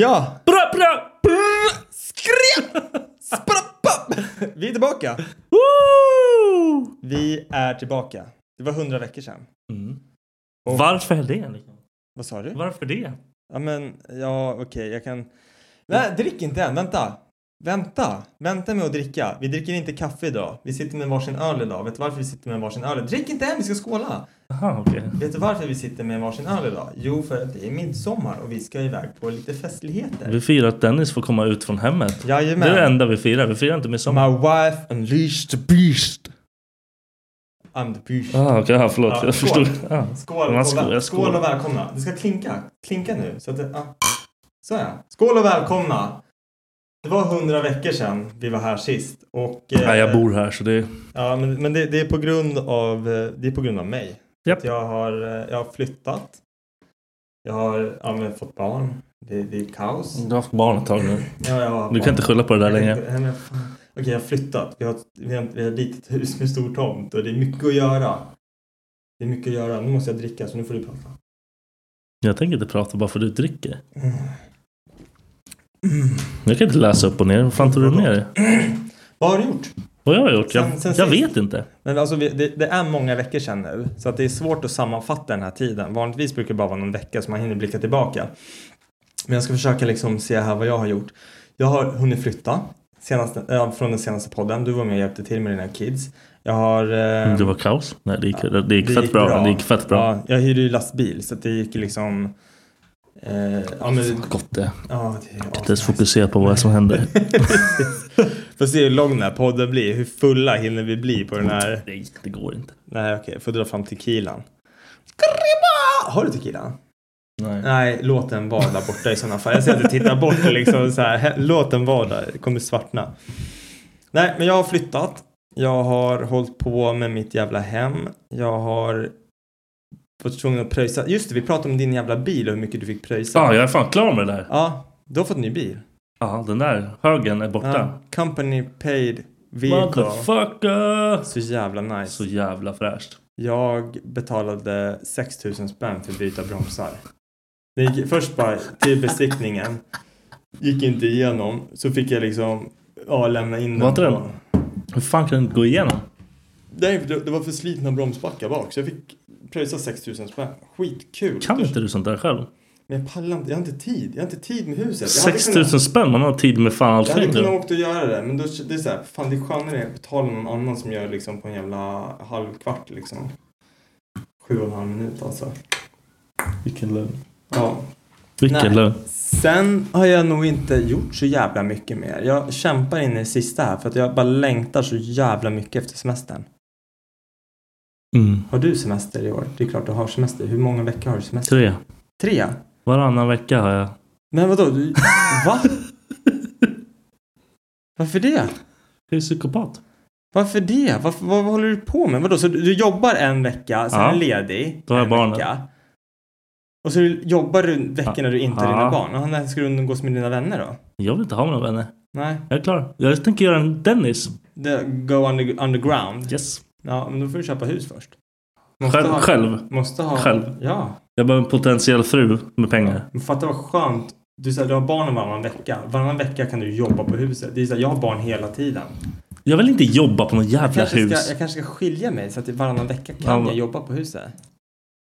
Ja! Ja! Bra, bra! Skria! Sprapp! Vi är tillbaka! Woo! Vi är tillbaka. Det var hundra veckor sedan. Och- Varför det? Liksom? Vad sa du? Varför det? Ja men, ja okej, jag kan... Nej, drick inte än, vänta! Vänta! Vänta med att dricka. Vi dricker inte kaffe idag. Vi sitter med varsin öl idag. Vet du varför vi sitter med varsin öl? Drick inte än, vi ska skåla! Jaha, okej. Vet du varför vi sitter med varsin öl idag? Jo, för att det är midsommar och vi ska iväg på lite festligheter. Vi firar att Dennis får komma ut från hemmet. Jajamän. Det är det enda vi firar. Vi firar inte midsommar. My wife unleashed the beast. I'm the beast. Ah, okej, ja, förlåt. Ja, jag skål. förstod. Ah. Skål, och, skål, jag skål skål. och välkomna. Det ska klinka. Klinka nu. Så att det, ja. Så ja. Skål och välkomna. Det var hundra veckor sedan vi var här sist. Och, eh, Nej, jag bor här så det... Ja, men, men det, det är på grund av, eh, det är på grund av mig. Att Jag, har, eh, jag har flyttat. Jag har ja, men, fått barn. Det, det är kaos. Du har haft barn ett tag nu. Ja, jag har Du kan barn. inte skylla på det där kan längre. Okej, jag har flyttat. Vi har, vi, har, vi har ett litet hus med stor tomt och det är mycket att göra. Det är mycket att göra. Nu måste jag dricka så nu får du prata. Jag tänker inte prata bara för du dricker. Jag kan inte läsa upp och ner. Vad fan tror du med dig? Vad har du gjort? Vad jag har gjort? Jag, Sen- sen jag vet inte. Men alltså, vi- det, det är många veckor sedan nu. Så att det är svårt att sammanfatta den här tiden. Vanligtvis brukar det bara vara någon vecka så man hinner blicka tillbaka. Men jag ska försöka liksom se här vad jag har gjort. Jag har hunnit flytta. Senaste, ja, från den senaste podden. Du var med och hjälpte till med dina kids. Jag har... eh, Det var kaos. Nej, det gick, det gick fett bra. Det gick fett bra. Ja, jag hyrde ju lastbil så det gick liksom... Eh, ja, men, Fan, gott det. Ja, det är inte ens fokusera på vad som händer. Får se hur lång den här podden blir. Hur fulla hinner vi bli på den här? Nej, det går inte. Nej, okej. Får dra fram tequilan. Har du tequila? Nej. Nej, låt den vara där borta i sådana fall. Jag ser att du tittar bort och liksom så här. Låt den vara där. Det kommer svartna. Nej, men jag har flyttat. Jag har hållit på med mitt jävla hem. Jag har var tvungen att pröjsa. Just det, vi pratade om din jävla bil och hur mycket du fick pröjsa. Ja, jag är fan klar med det där. Ja, du har fått en ny bil. Ja, den där högen är borta. Ja, company paid vehicle. Motherfucker! Så jävla nice. Så jävla fräscht. Jag betalade 6000 spänn för att byta bromsar. Det gick först bara till besiktningen. Gick inte igenom. Så fick jag liksom ja, lämna in Var inte den? Hur fan kan den gå igenom? Nej, det, det var för slitna bromsbackar bak. Så jag fick pröjsa 6000 spänn. Skitkul. Kan inte du sånt där själv? Men jag pallar inte. Jag har inte tid. Jag har inte tid med huset. Jag hade 6000 spänn, man har tid med fan allt Jag hade kunnat åkt och göra det. Men då, det är så här, fan det är skönare att betala någon annan som gör liksom på en jävla halvkvart liksom. Sju och en halv minut alltså. Vilken lön. Ja. Vilken Nej. lön. Sen har jag nog inte gjort så jävla mycket mer. Jag kämpar in i det sista här för att jag bara längtar så jävla mycket efter semestern. Mm. Har du semester i år? Det är klart du har semester. Hur många veckor har du semester? Tre. Tre? Varannan vecka har jag. Men vadå? Du... Va? Varför det? Jag är psykopat. Varför det? Varför, vad, vad håller du på med? Vadå? Så du, du jobbar en vecka, sen Ja. är ledig Då har jag en barnen. vecka. Och så jobbar du veckorna du inte har Ja. dina barn. Och när ska du umgås med dina vänner då? Jag vill inte ha några vänner. Nej. Jag är klar. Jag tänker göra en Dennis. The, go under, underground? Yes. Ja, men då får du köpa hus först. Själv. ha, själv. Måste ha. Själv. Ja. Jag behöver en potentiell fru med pengar. Men fatta vad skönt. Du, säger du har barnen varannan vecka. Varannan vecka kan du jobba på huset. Det är så här, jag har barn hela tiden. Jag vill inte jobba på något Jag jävla kanske, hus. ska, jag kanske ska skilja mig så att varannan vecka kan Ja. jag jobba på huset.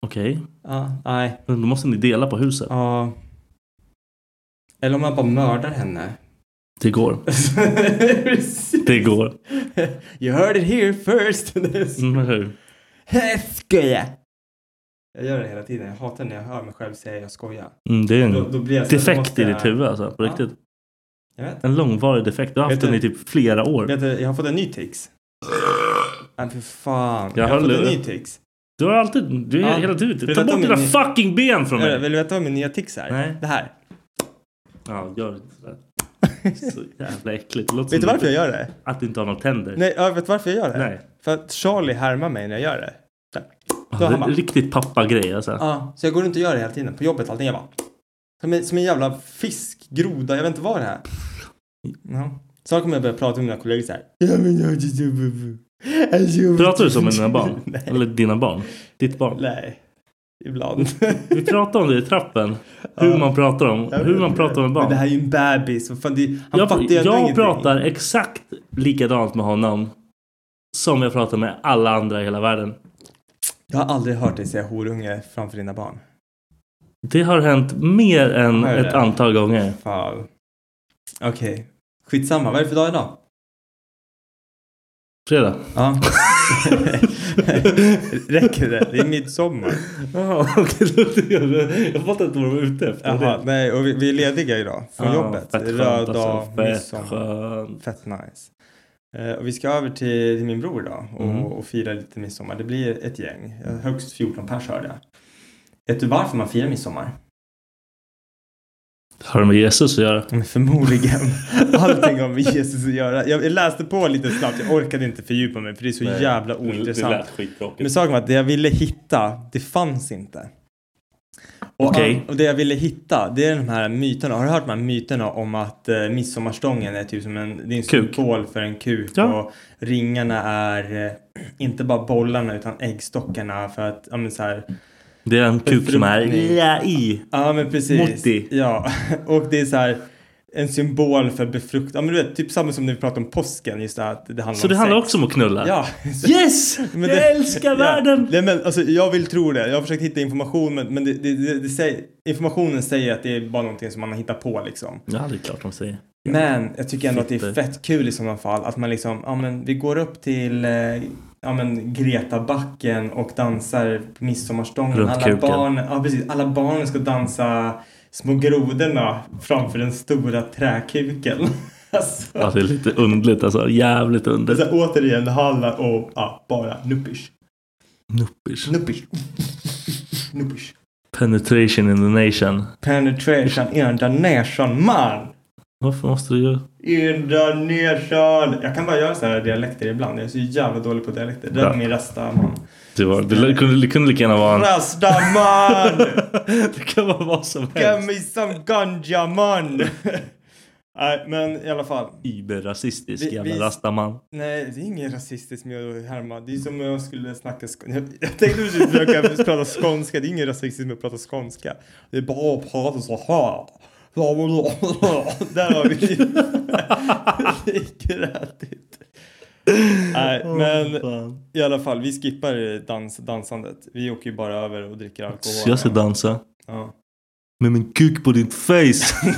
Okej. Ja, nej. Men då måste ni dela på huset. Ja. Eller om man bara mördar henne. Det går. Det går. You heard it here first. Mm, hur? Jag gör det hela tiden. Jag hatar när jag hör mig själv säga jag skojar. Mm, det är en Då- då blir jag defekt i jag- ditt huvud alltså. På Ja. riktigt. En långvarig defekt. Du har haft den i typ flera år. Vet du, jag har fått en ny tics. Nej för fan. Jag Jag, har fått en ny tics. Du har alltid... Du är Ja. hela Vill tiden... Ta bort dina fucking ben från Vill mig! du veta vad min nya tics är? Nej. Det här. Ja, gör inte sådär. Så jävla äckligt. Låter Vet du varför jag gör det? Att du inte har några tänder. Nej, ja, vet varför jag gör det? Nej. För att Charlie härmar mig när jag gör det. Där. Ja, Då det är riktigt pappagrej alltså. ja, så jag går runt och gör det hela tiden. På jobbet allting. Jag bara. Som en, som en jävla fisk, groda, jag vet inte vad det är. Ja. Så kommer jag börja prata med mina kollegor så här. Jag... Pratar du så med dina barn? Eller dina barn? Ditt barn? Nej. Ibland. Vi pratade om det i trappen. Hur Ja. man pratar om. Jag Hur man pratar med barn. Men det här är ju en bebis. Vad fan, det, han jag fattar ju jag ingenting. pratar exakt likadant med honom. Som jag pratar med alla andra i hela världen. Jag har aldrig hört dig säga horunge framför dina barn. Det har hänt mer än det? ett antal gånger. Fan. Okej. Skitsamma. Vad är det för dag idag? Fredag. Ja. Räcker det? Det är midsommar. Jaha, okej. Jag fattar inte vad du var ute efter. Jaha, nej, och vi, vi är lediga idag från Ja, jobbet. fett Röd alltså. dag, Fett midsommar. skönt. Fett nice. Eh, och vi ska över till, till min bror idag och, Mm. och fira lite midsommar. Det blir ett gäng. Högst 14 pers hörde jag. Vet du varför man firar midsommar? Har det med Jesus att göra? Men förmodligen. Allting har med Jesus att göra. Jag, läste på lite snabbt. Jag orkade inte fördjupa mig för det är så Nej, jävla det- det ointressant. lät. Men saken var att det jag ville hitta, det fanns inte. Och, Okej. och det jag ville hitta, det är de här myterna. Har du hört de här myterna om att eh, midsommarstången är typ som en, det är en Kuk. symbol för en kuk. Ja. Och ringarna är eh, inte bara bollarna utan äggstockarna för att, ja men så här. Det är en kuk som är ja, i. Ja men precis. Motti. Ja, och det är så här en symbol för befruktning. Ja men du vet, typ samma som när vi pratar om påsken, just det här att det handlar Så om det handlar sex. också om att knulla? Ja. Yes! Men jag det- älskar världen! Nej, men, alltså, jag vill tro det. Jag har försökt hitta information men, men det, det, det, säger, informationen säger att det är bara någonting som man har hittat på liksom. Ja, det är klart de säger. Men jag tycker ändå att det är fett kul i sådana fall att man liksom, ja men vi går upp till eh, ja men Gretabacken och dansar på midsommarstången. Runt alla kuken. barn, ja precis, alla barnen ska dansa små grodorna framför den stora träkuken. alltså, Ja, det är lite underligt alltså. Jävligt så underligt. här, återigen, det handlar om ja, bara nuppish. Nuppish. Nuppish. nuppish. Penetration in the nation. Penetration in the nation man. Varför måste du göra? In the nation. Jag kan bara göra så här dialekter ibland. Jag är så jävla dålig på dialekter. Det är min resta man. Det, var, det, kunde, det kunde lika gärna vara en... Rastaman! Det kan vara vad som Give helst. me some ganja man! Nej men i alla fall. Iberrasistisk jävla vi- rastaman. Nej det är inget rasistiskt med att härma. Det är som om jag skulle snacka skånska. Jag, jag tänkte försöka prata skånska. Det är inget rasistiskt med att prata skånska. Det är bara att prata så här. Där har vi grätigt. Nej men i alla fall vi skippar dans, dansandet. Vi åker ju bara över och dricker alkohol. Så jag ska dansa. Ja. Med min kuk på ditt face.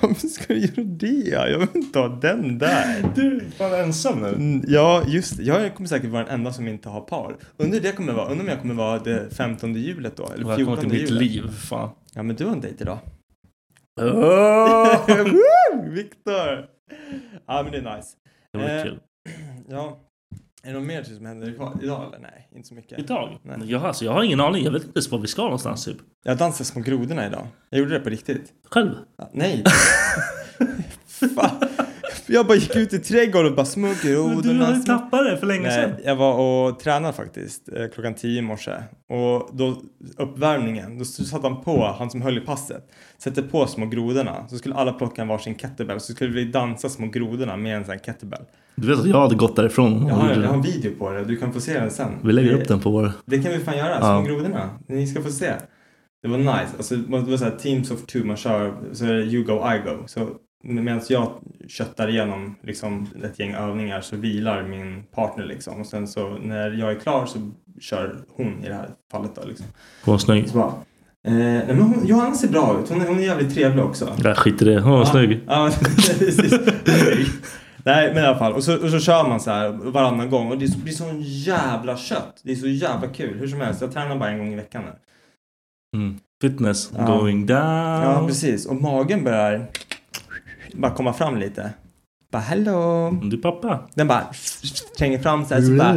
Varför ska du göra det? Jag vill inte ha den där. Du är fan ensam nu. Mm, Ja, just. Jag kommer säkert vara den enda som inte har par. Undrar det kommer vara. Undrar om jag kommer vara det 15 hjulet då? Eller 14 Välkommen till mitt liv. Fan. Ja, men du har en dejt idag. Oh! Woo! Viktor! Ja, men det är nice. Det var Eh, kul. Ja. Är det något mer som händer idag eller? Nej, inte så mycket. Idag? Nej. Jag, alltså, jag har ingen aning. Jag vet inte ens var vi ska någonstans typ. Jag dansade små grodorna idag. Jag gjorde det på riktigt. Själv? Ja, nej. Fan. Jag bara gick ut i trädgården och bara små Men du små- tappat det för länge Nej, sedan. jag var och tränade faktiskt eh, klockan 10 i morse. Och då uppvärmningen, då satte han på, han som höll i passet, sätter på små grodorna. Så skulle alla plocka en varsin kettlebell. Så skulle vi dansa små grodorna med en sån här kettlebell. Du vet att jag hade gått därifrån. Jag har, jag har en video på det, du kan få se den sen. Vi lägger Det- upp den på vår... Det kan vi fan göra, Ja. små grodorna. Ni ska få se. Det var nice. Alltså, det var så här teams of two, man kör så är det you go, I go. Så medan jag köttar igenom liksom, ett gäng övningar så vilar min partner liksom. Och sen så när jag är klar så kör hon i det här fallet då liksom. Hon var snygg. Så bara, eh, nej men hon, Johanna ser bra ut. Hon är, hon är jävligt trevlig också. Jag skit i det. Hon var snygg. Ja, precis. Nej, men i alla fall. Och så, och så kör man så här varannan gång. Och det är så- blir sån jävla kött. Det är så jävla kul. Hur som helst, jag tränar bara en gång i veckan nu. Mm. Fitness Ja. going down. Ja, precis. Och magen börjar bara komma fram lite. Bara hello. Du pappa. Den bara tränger fram så här. Så bara,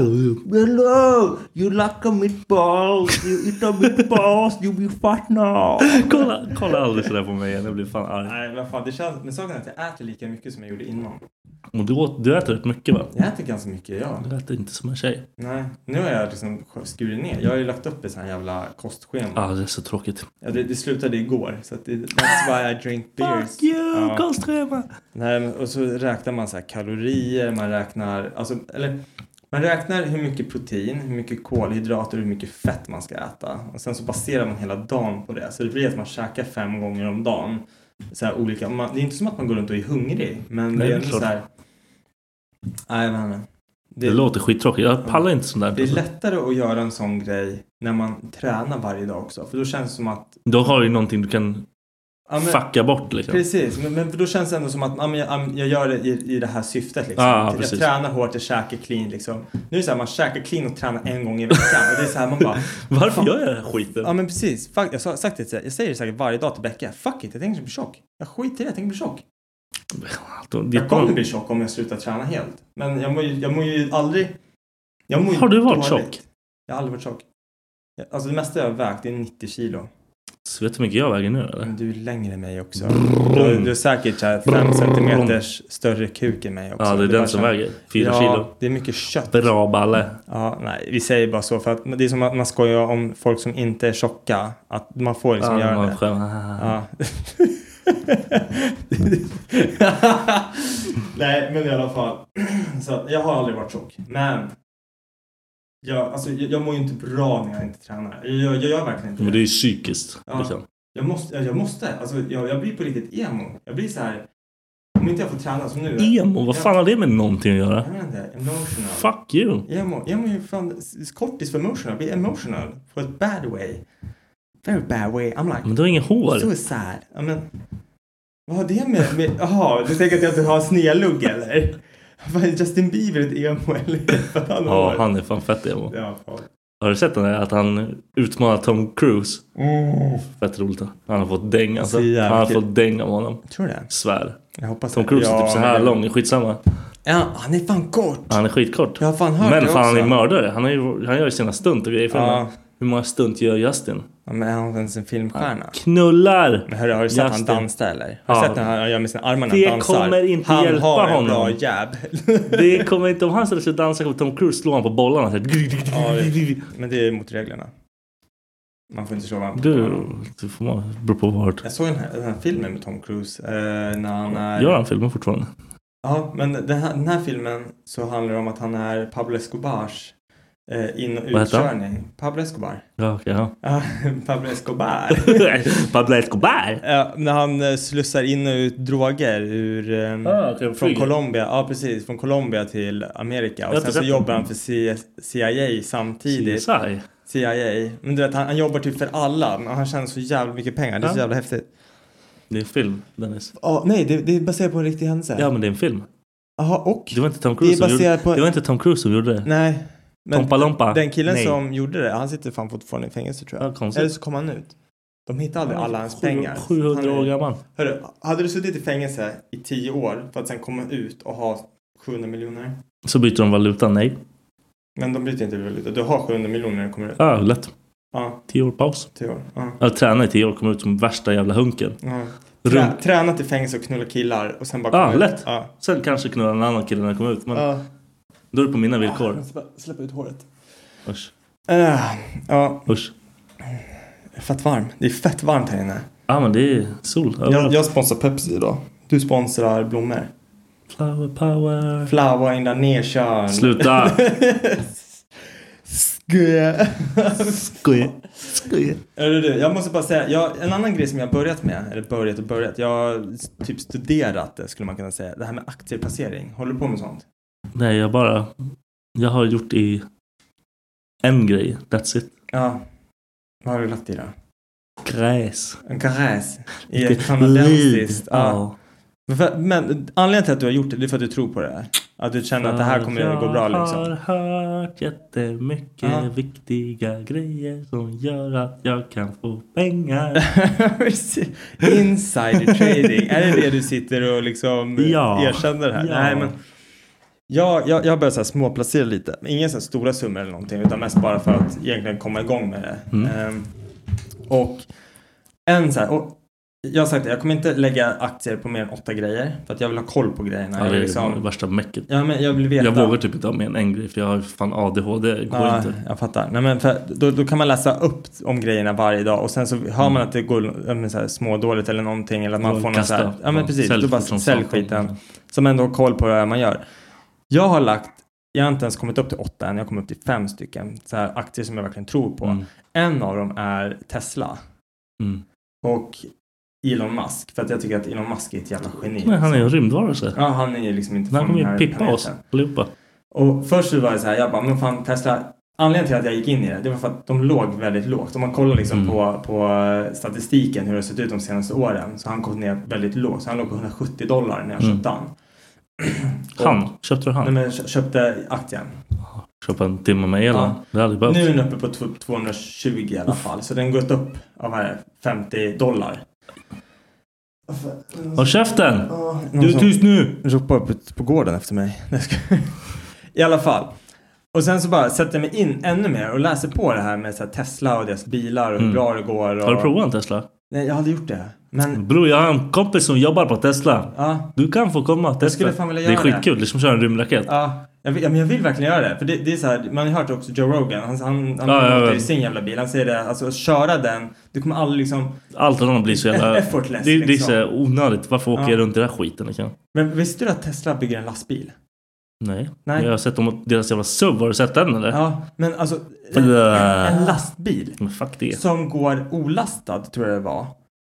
hello, you like a meatballs. You eat a meatballs. You be fat now. kolla, kolla aldrig sådär på mig igen. Jag blir fan arg. Nej, men fan, det känns, men saken är att jag äter lika mycket som jag gjorde innan. Och du, åt, du äter rätt mycket va? Jag äter ganska mycket, ja. Du äter inte som en tjej. Nej, nu har jag liksom skurit ner. Jag har ju lagt upp ett sånt här jävla kostschema. Ja, ah, det är så tråkigt. Ja, det, det slutade igår. Så att det, that's why I drink beers. Fuck you, Ja. kostschema! Nej, men- och så räknar man så här kalorier, man räknar, alltså, eller man räknar hur mycket protein, hur mycket kolhydrater och hur mycket fett man ska äta. Och sen så baserar man hela dagen på det. Så det blir att man käkar fem gånger om dagen. Så här olika, man, det är inte som att man går runt och är hungrig. Men Nej, det är det så här. Nej, jag vet inte. Det, låter skittråkigt. Jag pallar inte sånt där. Det är lättare att göra en sån grej när man tränar varje dag också. För då känns det som att... Då har du någonting du kan Ja, men- fucka bort liksom. Precis, men, men då känns det ändå som att ja, jag, jag gör det i, i det här syftet. Liksom. Ja, jag precis. tränar hårt, jag käkar clean. Liksom. Nu är det så här, man käkar clean och tränar en gång i veckan. Och det är så här, man bara... Varför gör jag den här skiten? Ja men precis. Fuck, jag har sagt det, jag säger det säkert varje dag till Becka. Fuck it, jag tänker bli tjock. Jag skiter i det, jag tänker bli tjock. Jag kommer bli tjock om jag slutar träna helt. Men jag mår ju, jag mår ju aldrig... Mår Har du varit dåligt. tjock? Jag har aldrig varit tjock. Alltså det mesta jag har vägt är 90 kilo. Så vet du hur mycket jag väger nu eller? Men du är längre än mig också. Du, du är säkert 5 centimeters större kuk än mig också. Ja, det är den som väger. Fyra ja, kilo. det är mycket kött. Bra balle. Ja, nej, vi säger bara så för att det är som att man skojar om folk som inte är tjocka. Att man får liksom Ja, göra man det. Ja. nej, men i alla fall. Så jag har aldrig varit tjock. Men jag, alltså, jag, jag mår ju inte bra när jag inte tränar. Jag, jag, gör verkligen inte Men det är ju psykiskt. Ja. Liksom. Jag måste, jag, jag måste. Alltså, jag, jag blir på riktigt emo. Jag blir så här. Om inte jag får träna som nu. Emo? Vad fan har det med någonting att göra? Jag vet inte. Emotional. Fuck you! Emo, emo är ju fan kortis för emotional. Bli emotional. På ett bad way. Very bad way. I'm like Men du har inget hår. suicide. Ja, men, vad har det med... med jaha, du tänker att jag inte har snedlugg eller? Är Justin Bieber ett emo eller? Han Ja, han är fan fett emo. Ja, fan. Har du sett den där att han utmanar Tom Cruise? Fett roligt. Han har fått däng alltså. Han har fått däng av honom. Tror du det? Svär. Jag hoppas Tom det. Cruise är Ja, typ så här det- lång. Skitsamma. Ja, han är fan kort. Han är skitkort. Jag har fan hört Men det fan han också. är mördare. Han, är, han gör ju sina stunt och grejer i filmen. Ja, Hur många stunt gör Justin? Ja, men är han ens en filmstjärna? Knullar! Men hörru, har du sett han Justin. dansa eller? Har du Ja. sett när han gör med sina armar när Det han dansar? kommer inte han hjälpa har en honom. bra jab. Det kommer inte, om han ställer sig och dansar kommer Tom Cruise slå honom på bollarna. Så ja, det, men det är mot reglerna. Man får inte slå varandra på Du, honom. du får man, beror på vart. Jag såg den här, den här filmen med Tom Cruise. Eh, när han är... Gör han filmen fortfarande? Ja, men den här, den här filmen så handlar det om att han är Pablo Escobars in och utkörning. Pablo Escobar. Ja, okej. ja. Pablo Escobar. Pablo Escobar! Ja, när han eh, slussar in och ut droger ur, ehm, Ah, okej, från flyger. Colombia, ja precis, från Colombia till Amerika. Och sen så jobbar han för CIA samtidigt. CSI? CIA. Men du vet, han, han jobbar typ för alla, men han tjänar så jävla mycket pengar. Det är så jävla häftigt. Det är en film, Dennis. Ja, nej, det, det är baserat på en riktig händelse. Ja, men det är en film. Jaha, och? Det var inte Tom Cruise som gjorde på... det. var inte Tom Cruise som gjorde det. Nej. Tompa Lompa? Den killen Nej. som gjorde det, han sitter fan fortfarande i fängelse tror jag. Ja. Eller så kom han ut. De hittade aldrig alla hans pengar. 700 Han är- år gammal. Hörru, hade du suttit i fängelse i 10 år för att sen komma ut och ha 700 miljoner? Så byter de valuta, nej. Men de byter inte valuta. Du har 700 miljoner när du kommer ut. Ja, lätt. Ja, 10 år paus. 10 år. Ja. Jag tränade i 10 år, kom ut som värsta jävla hunken. Ja. Trä, tränat i fängelse och knulla killar och sen bara Ja, komma ut. lätt. Ja. Sen kanske knulla en annan kille när jag kom ut. Men. Då är det på mina villkor. Jag ska bara Släppa ut håret. Usch. Äh, ja, Usch. fett varm. Det är fett varmt här inne. Ja, men det är sol. Jag, jag sponsrar Pepsi idag. Du sponsrar blommor. Flower power. Flower in the nation. Sluta! Skoja. Skoja. Skoja. Hörru du, jag måste bara säga, jag, en annan grej som jag har börjat med, eller börjat och börjat, jag har typ studerat det skulle man kunna säga. Det här med aktieplacering. Håller du på med sånt? Nej, jag bara... Jag har gjort i en grej. That's it. Ja. Vad har du lagt i då? Gräs. Gräs. I ett kanadensiskt. lid. Ja. Men för- anledningen till att du har gjort det, det är för att du tror på det här. Att du känner att det här kommer att gå bra Jag liksom. har hört jättemycket Ja. viktiga grejer som gör att jag kan få pengar. Insider trading, är det det du sitter och liksom Ja. erkänner här? Ja. Nej men jag, jag, jag börjar så här småplacera lite. Inga så stora summor eller någonting utan mest bara för att egentligen komma igång med det. Mm. Ehm, och en så här, och jag har sagt det, jag kommer inte lägga aktier på mer än åtta grejer för att jag vill ha koll på grejerna. Ja, det är liksom, det värsta mäcket. ja, men jag vill veta. Jag vågar typ inte ha mer än en grej för jag har fan ADHD. Det går Ja, inte. jag fattar. Nej, men för, då, då kan man läsa upp om grejerna varje dag och sen så hör man att det går ja, men så här, smådåligt eller någonting eller att man Mm. Ja, får någon så kasta. här, Ja men Ja, precis, då bara sälj skiten. Som ändå har koll på vad man gör. Jag har lagt, jag har inte ens kommit upp till åtta än, jag har kommit upp till fem stycken så här, aktier som jag verkligen tror på. Mm. En av dem är Tesla Mm. och Elon Musk. För att jag tycker att Elon Musk är ett jävla geni. Men han är ju en liksom. rymdvarelse. Ja, han är ju liksom inte Han från kommer den ju här pippa oss planeten. allihopa. Och först så var det så här, jag bara, men fan Tesla, anledningen till att jag gick in i det, det var för att de låg väldigt lågt. Om man kollar liksom Mm. på, på statistiken hur det har sett ut de senaste åren, så har han gått ner väldigt lågt. Så han låg på 170 dollar när jag Mm. köpte han. Han? Köpte du Nej han? men jag kö- köpte aktien. Köpa en timme med elen? Ja. Det hade behövts. Nu är den uppe på tw- 220 i alla fall. Så den har gått upp av här 50 dollar. Håll käften! Du Du är tyst nu! Ropar upp på gården efter mig. Nej. I alla fall. Och sen så bara sätter jag mig in ännu mer och läser på det här med så här Tesla och deras bilar och hur Mm. bra det går. Och... Har du provat en Tesla? Nej, jag hade gjort det. Men Bror, jag har en kompis som jobbar på Tesla. ja, Du kan få komma och testa. det är skitkul. Det är som att köra en rymdraket. ja, jag vill, ja, men jag vill verkligen göra det. För det, det är så här, man har ju hört också Joe Rogan. Han, han, han Ja, ja. i sin jävla bil. Han säger det, alltså att köra den, du kommer aldrig liksom... Allt annat blir så jävla... Effortless, det, det är liksom. så här onödigt. Varför åker Ja. jag runt i den här skiten? Liksom? Men visste du att Tesla bygger en lastbil? Nej. Nej. Jag har sett dem, deras jävla SUV. Har du sett den eller? Ja, men alltså en, en lastbil som går olastad tror jag det var.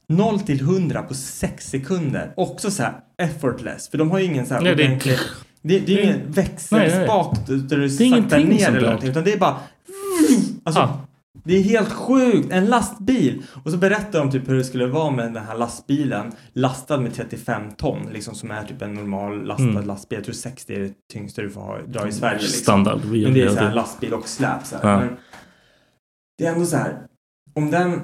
0 till 100 på 6 sekunder. Också så här effortless. För de har ju ingen så här Nej, det är- ordentlig... Det, det är ingen växelspak där du saktar ner eller någonting. Utan det är bara... Alltså, Ah. Det är helt sjukt! En lastbil! Och så berättar de typ hur det skulle vara med den här lastbilen lastad med 35 ton, liksom som är typ en normal lastad Mm. lastbil. Jag tror 60 är det tyngsta du får ha, dra i Sverige. Liksom. Standard. Men det är så här lastbil och släp så här. Ja. Men det är ändå så här. Om den...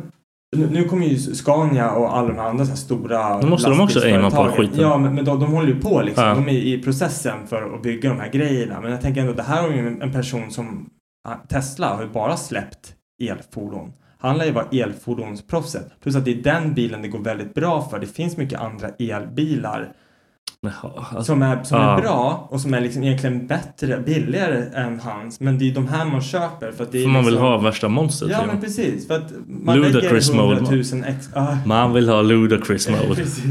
Nu, kommer ju Scania och alla de här andra så här stora Nu måste de också aima på skiten. Ja, men, men de, de håller ju på liksom. Ja. De är i processen för att bygga de här grejerna. Men jag tänker ändå, det här har ju en, en person som ah, Tesla har ju bara släppt elfordon. Han lär ju vara elfordonsproffset. Plus att det är den bilen det går väldigt bra för. Det finns mycket andra elbilar Jaha, som är, som är bra och som är liksom egentligen bättre, billigare än hans. Men det är de här man köper för att det är För man vill liksom- ha värsta monstret. Ja men precis. För att man Ludacris lägger mode. 100 000 ex... Ah, Man vill ha ludacris mode. precis.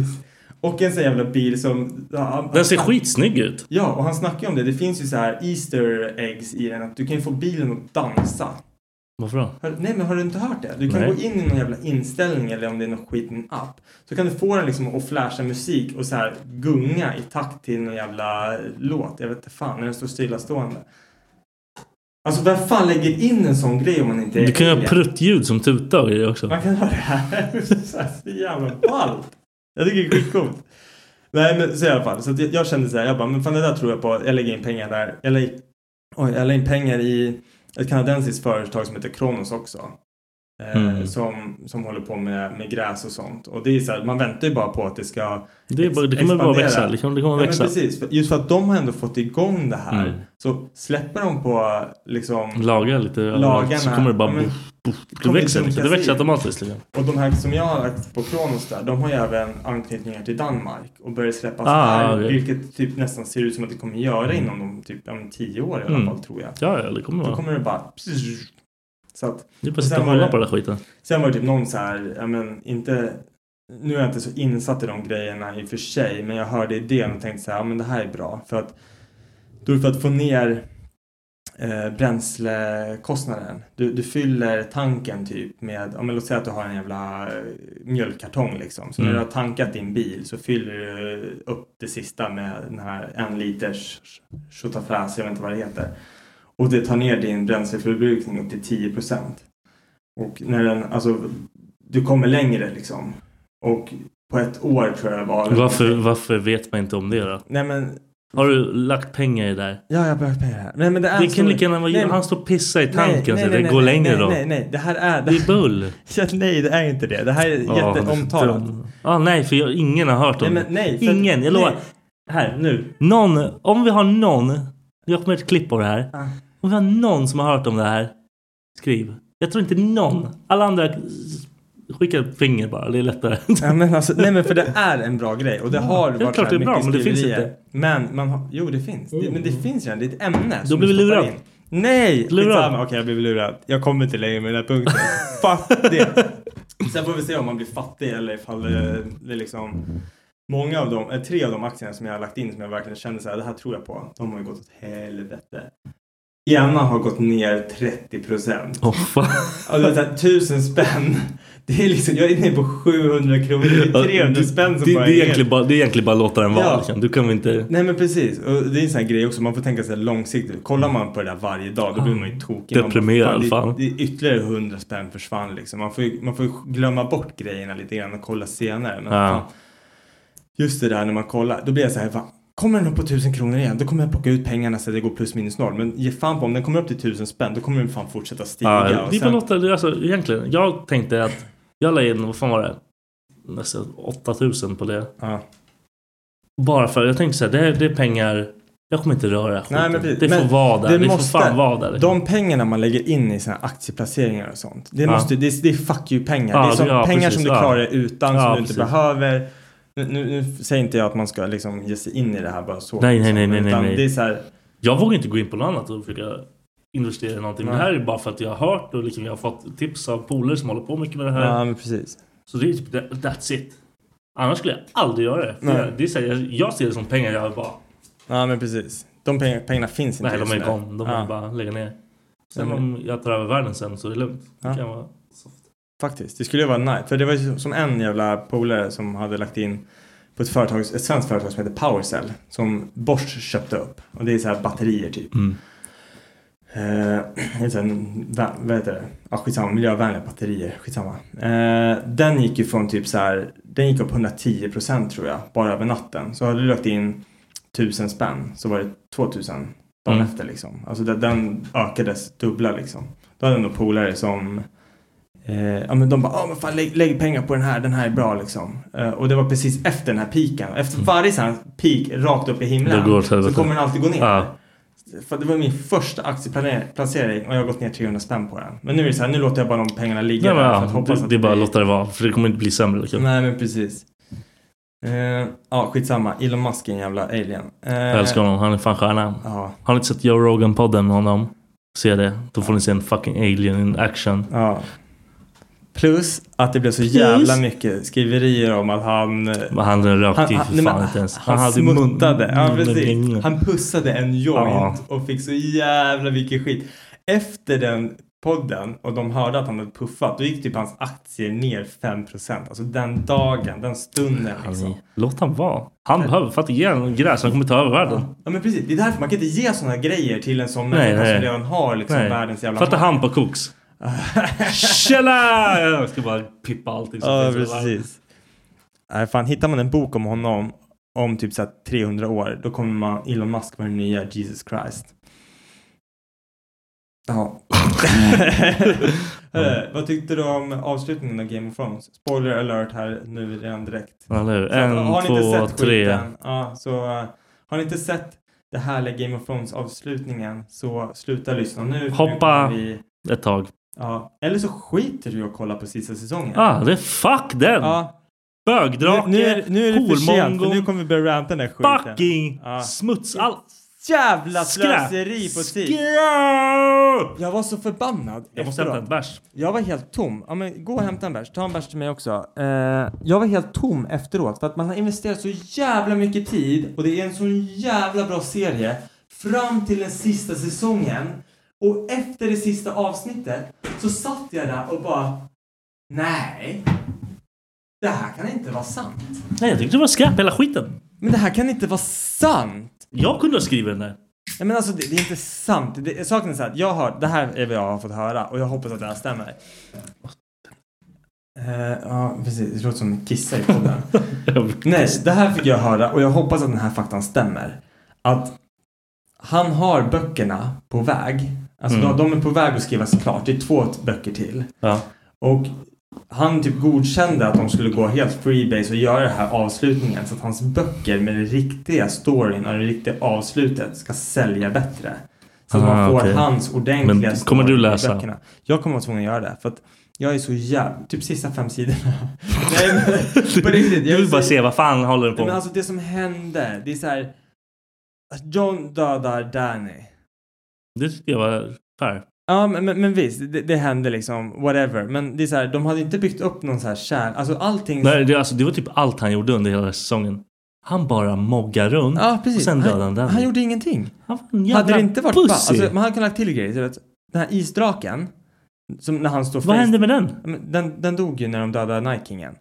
Och en sån jävla bil som... Ja, Den ser han- skitsnygg ut. Ja, och han snackar ju om det. Det finns ju så här Easter eggs i den. Att du kan ju få bilen att dansa. Varför då? Har, nej, men har du inte hört det? Du kan Nej. gå in i någon jävla inställning eller om det är någon skit i en app. Så kan du få den liksom att flasha musik och så här gunga i takt till någon jävla låt. Jag vet inte fan, när den står stillastående. Alltså vem fan lägger in en sån grej om man inte är Du kan ju ha pruttljud som tutar och grejer också. Man kan ha det här. så, här, så jävla ballt. Jag tycker det är skitcoolt. Nej men så i alla fall. Så jag, jag kände så här, jag bara, men fan det där tror jag på. Jag lägger in pengar där. Jag lägger, oj, jag lägger in pengar i ett kanadensiskt företag som heter Kronos också. Eh, Mm. som, som håller på med, med gräs och sånt. Och det är så här, man väntar ju bara på att det ska Det, bara, det kommer bara växa. Det kommer, det kommer Ja, växa. precis. Just för att de har ändå fått igång det här. Mm. Så släpper de på liksom Laga lite Lagarna. så kommer det bara... Ja, men- det växer, dunka det växer automatiskt. Liksom. Och de här som jag har lagt på Kronos där, de har ju även anknytningar till Danmark och börjar släppas Ah, här. okej. Vilket typ nästan ser ut som att det kommer göra inom de typ men tio år i alla Mm. fall tror jag. Ja, ja, det kommer Då kommer det bara... Så att, bara att sitta och det- på den där skiten. sen var det typ någon så här, ja men inte... Nu är jag inte så insatt i de grejerna i och för sig, men jag hörde idén och tänkte så här, ja men det här är bra. För att, då för att få ner eh, bränslekostnaden. Du, du fyller tanken typ med, men låt säga att du har en jävla eh, mjölkkartong liksom. Så när Mm. du har tankat din bil så fyller du upp det sista med den här en liters tjotafräs, jag vet inte vad det heter. Och det tar ner din bränsleförbrukning upp till 10 procent. Och när den, alltså, du kommer längre liksom. Och på ett år tror jag det var. Varför, varför vet man inte om det då? Nej men, Har du lagt pengar i det här? ja jag har börjat med det här. Nej men det är Det kan lika gärna vara Nej, Han står och pissar i nej, tanken nej, så nej, det nej, går nej, längre nej, då. Nej, nej, det här är... Det är bull. Ja, nej, det är inte det. Det här är jätteomtalat. Ja, nej, för jag, ingen har hört om Nej, det. men nej. att- Ingen, jag lovar. nej. Här, nu. Någon, om vi har någon. Jag kommer ett klipp på det här. Ah. Om vi har någon som har hört om det här. Skriv. Jag tror inte någon. Alla andra skicka ett finger bara. Det är lättare. Ja, men alltså, nej men för det är en bra grej och det har Ja, varit klart det är bra, mycket men det finns inte. Men man har, jo det finns. Det, men det finns redan, det är ett ämne. Då blir vi du stoppar lurad. in. Nej! Lurad. Okej jag blev lurad. Jag kommer inte längre med den här punkten. Fuck det. Sen får vi se om man blir fattig eller ifall det, det är liksom Många av dem, eh, tre av de aktierna som jag har lagt in som jag verkligen kände så här, det här tror jag på. De har ju gått åt helvete. Ena har gått ner 30 procent. Åh fan. Alltså här, tusen spänn. Det är liksom, jag är inne på 700 kronor. Det är 300 spänn som det, bara det, är egentligen bara, det är egentligen bara låta den vara. Ja. liksom. Du kan väl inte... Nej men precis. Och det är en sån här grej också. Man får tänka sig långsiktigt. Kollar man på det där varje dag då blir man ju tokig. Man bara, Deprimerad, fan, fan. Det, det är ytterligare 100 spänn försvann liksom. Man får ju, man får glömma bort grejerna lite grann och kolla senare. Men Ja. fan, just det där när man kollar. Då blir jag så här. Fan, kommer den upp på 1000 kronor igen. Då kommer jag plocka ut pengarna så att det går plus minus noll. Men ge fan på om den kommer upp till 1000 spänn. Då kommer den fan fortsätta stiga. Ja, det är sen- är alltså, egentligen. Jag tänkte att jag la in, vad fan var det? Nästan 8000 på det. Ja. Bara för, jag tänkte så här, det, är- det är pengar. Jag kommer inte röra skiten. Nej, men precis. det får Men vara där. det Det, måste- får fan vara där. liksom. De pengarna man lägger in i här aktieplaceringar och sånt. Det, Ja. måste, det, är- det är fuck you pengar. Ja, det är som ja, pengar precis. som du klarar utan, som du inte precis. behöver. Nu, nu, säger inte jag att man ska liksom ge sig in i det här bara så. Nej, nej, nej, nej, nej, nej. Det är så här, Jag vågar inte gå in på något annat och försöka investera i någonting. Men det här är bara för att jag har hört och liksom jag har fått tips av polare som håller på mycket med det här. ja men precis. Så det är typ that- that's it. Annars skulle jag aldrig göra det. Jag, det är så här, jag, jag ser det som pengar jag bara... Ja men precis. De pengar, pengarna finns inte Nej, de är igång. De ja, är bara lägga ner. Sen om jag tar över världen sen så är det lugnt. Det Ja. kan vara soft. Faktiskt. Det skulle ju vara nice. För det var ju som en jävla polare som hade lagt in på ett, företag, ett svenskt företag som heter Powercell. Som Bosch köpte upp. Och det är så här batterier typ. Mm. Eh, vä- vad heter det? Ja, skitsamma, miljövänliga batterier. Skitsamma. Eh, den gick ju från typ så här, den gick upp 110 procent tror jag, bara över natten. Så hade du lagt in 1000 spänn så var det 2000 dagen Mm. efter liksom. Alltså den, den ökades dubbla liksom. Då hade jag nog polare som Eh, ja men de bara, ja men fan lägg, lägg pengar på den här, den här är bra liksom. Eh, och det var precis efter den här piken. Efter varje sån här peak rakt upp i himlen Mm. Så kommer den alltid gå ner. Ja. för det var min första aktieplacering och jag har gått ner 300 spänn på den. Men nu är det så här, nu låter jag bara de pengarna ligga men, där för att ja, hoppas det, att det är bara att låta det vara. För det kommer inte bli sämre. Liksom. Nej men precis. Eh, ja skitsamma, Elon Musk är en jävla alien. Eh, Jag älskar honom. Han är fan stjärna. Ja. Har ni inte sett Joe Rogan-podden med honom? Se det. Då får ni se en fucking alien in action. Ja. Plus att det blev så jävla mycket skriverier om att han... Men han rökte ju för nej, fan men inte ens. Han, hade mun- smuttade. Ja, mun- precis. Han pussade en joint Ja. och fick så jävla mycket skit. Efter den podden och de hörde att han hade puffat, då gick typ hans aktier ner 5%. Alltså den dagen, den stunden liksom. Han, låt han vara. Han behöver för att ge honom gräs. Han kommer ta över världen. Ja men precis, det är därför man kan inte ge sådana grejer till en sån människa som redan har liksom Nej. världens jävla För att ta makt. hand på koks. Tjena! Jag ska bara pippa allting. som Ja, precis. Nej, fan, hittar man en bok om honom om typ så här 300 år, då kommer man Elon Musk vara den nya Jesus Christ. Ja. Eh, vad tyckte du om avslutningen av Game of Thrones? Spoiler alert här nu redan direkt. Eller En, har ni inte två, sett tre. skiten, Ja, så eh, har ni inte sett det härliga Game of Thrones avslutningen så sluta lyssna nu. nu Hoppa kommer Vi, ett tag. Ja, eller så skiter du i att kolla på sista säsongen. Ah, det är fuck den! Ja. Bögdrake, Nu, nu, är, nu är det för sent, för nu kommer vi börja ranta den där skiten. fucking Ja. smuts. All... Jävla slöseri på tid. Skräp! Jag var så förbannad Jag måste efteråt. hämta en bärs. Jag var helt tom. Ja, men gå och hämta en bärs. Ta en bärs till mig också. Eh, jag var helt tom efteråt för att man har investerat så jävla mycket tid och det är en så jävla bra serie fram till den sista säsongen. Och efter det sista avsnittet så satt jag där och bara Nej. Det här kan inte vara sant. Nej, jag tyckte det var skräp hela skiten. Men det här kan inte vara sant. Jag kunde ha skrivit den där. Nej men alltså det, det är inte sant. Det, saken är så att jag har, det här är vad jag har fått höra och jag hoppas att det här stämmer. Eh, ja precis, det låter som kissa i podden. Nej, det här fick jag höra och jag hoppas att den här faktan stämmer. Att han har böckerna på väg. Alltså Mm. de, de är på väg att skrivas klart. Det är två böcker till. Ja. Och han typ godkände att de skulle gå helt freebase och göra den här avslutningen så att hans böcker med den riktiga storyn och det riktiga avslutet ska sälja bättre. Så att Ah, man får okej. hans ordentliga Men kommer du läsa? böckerna. Jag kommer vara tvungen att göra det för att jag är så jävla... Typ sista fem sidorna. Nej men på riktigt. Du jag vill bara se vad fan håller den på Nej, men med. alltså det som hände, det är så här. John dödar Danny. Det tyckte jag var fair. Ja men, men, men visst, det, det hände liksom, whatever. Men det är så här, de hade inte byggt upp någon så här kärn, alltså allting. Nej, det, alltså, det var typ allt han gjorde under hela säsongen. Han bara moggar runt Ja precis. och sen dödade han den. han gjorde ingenting. Han var en jävla Hade det inte varit pussy. alltså man hade kunnat lagt till grejer. att Den här isdraken, som när han står Vad face- hände med den? Den, den dog ju när de dödade Night Kingen.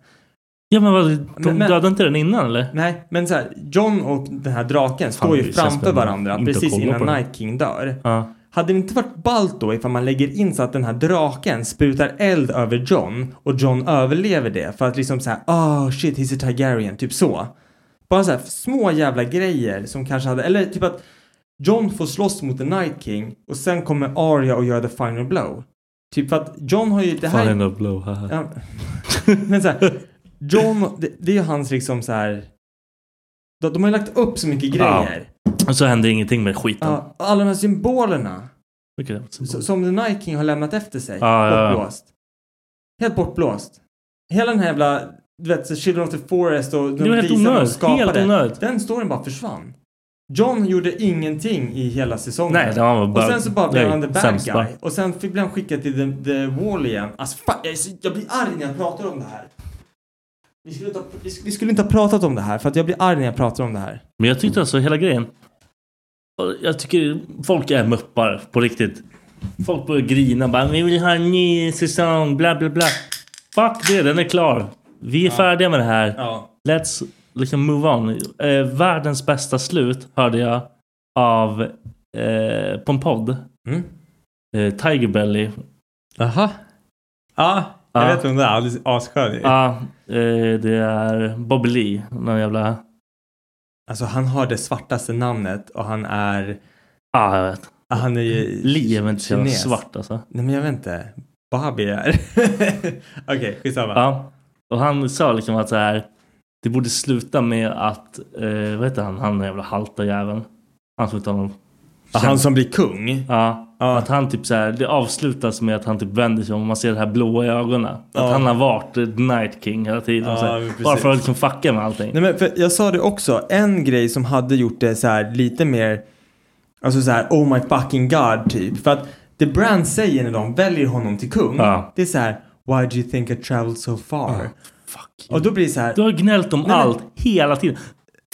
Ja men vad, de Men- dödade inte den innan eller? Nej, men så här, John och den här draken står det ju framför varandra precis innan. Night King dör. Ja. Hade det inte varit ballt då ifall man lägger in så att den här draken sprutar eld över John och John överlever det för att liksom så här, oh shit he's a Targaryen, typ så. Bara så här små jävla grejer som kanske hade, eller typ att John får slåss mot the Night King och sen kommer Arya och gör the final blow. Typ för att John har ju det här... Final blow, haha. Ja, men så här, John, det, det är ju hans liksom så här. De, de har ju lagt upp så mycket Ja. grejer. Och så hände ingenting med skiten. Ja, alla de här symbolerna. Vilket- S- Som The Night King har lämnat efter sig. Ja, ja, ja. bortblåst. Helt bortblåst. Hela den här jävla, du vet, så Children of the Forest och Det var helt de onödigt. skapade. Helt onödigt. Den storyn bara försvann. John gjorde ingenting i hela säsongen. Nej, det var bara- och sen så bara blev nej, han the bad sämst guy. bara. Och sen fick blev han skickad till the, the wall igen. Alltså fan, jag, är så, jag blir arg när jag pratar om det här. Vi skulle, inte ha, vi, vi skulle inte ha pratat om det här för att jag blir arg när jag pratar om det här. Men jag tyckte alltså hela grejen. Jag tycker folk är muppar på riktigt. Folk börjar grina bara vi vill ha en ny säsong bla bla bla. Fuck det, den är klar. Vi är färdiga med det här. Ja. Let's liksom move on. Eh, världens bästa slut hörde jag av eh, på en podd. Mm. Eh, Tiger Belly. Aha. Ja, jag Ja. vet vem det är. Han är asskön. Ja, eh, det är Bobby Lee. Någon jävla... Alltså han har det svartaste namnet och han är... Ja, jag vet. Han är ju... Lee är väl inte så svart alltså. Nej men jag vet inte. Bobby är... Okej, skitsamma. Ja. Och han sa liksom att så här. Det borde sluta med att, eh, vad heter han, han den jävla halta jäveln. Han som har någon Han som blir kung? Ja. Att han typ så här, det avslutas med att han typ vänder sig om och man ser det här blåa i ögonen. Att Ja. han har varit The Night King hela tiden. Ja, så här, bara för att liksom fucka med allting. Nej men för jag sa det också, en grej som hade gjort det så här lite mer, alltså så här oh my fucking god typ. För att det Brand säger när de väljer honom till kung, Ja. det är så här why do you think I traveled so far? Och då blir det så här. Du har gnällt om Nej, allt hela tiden.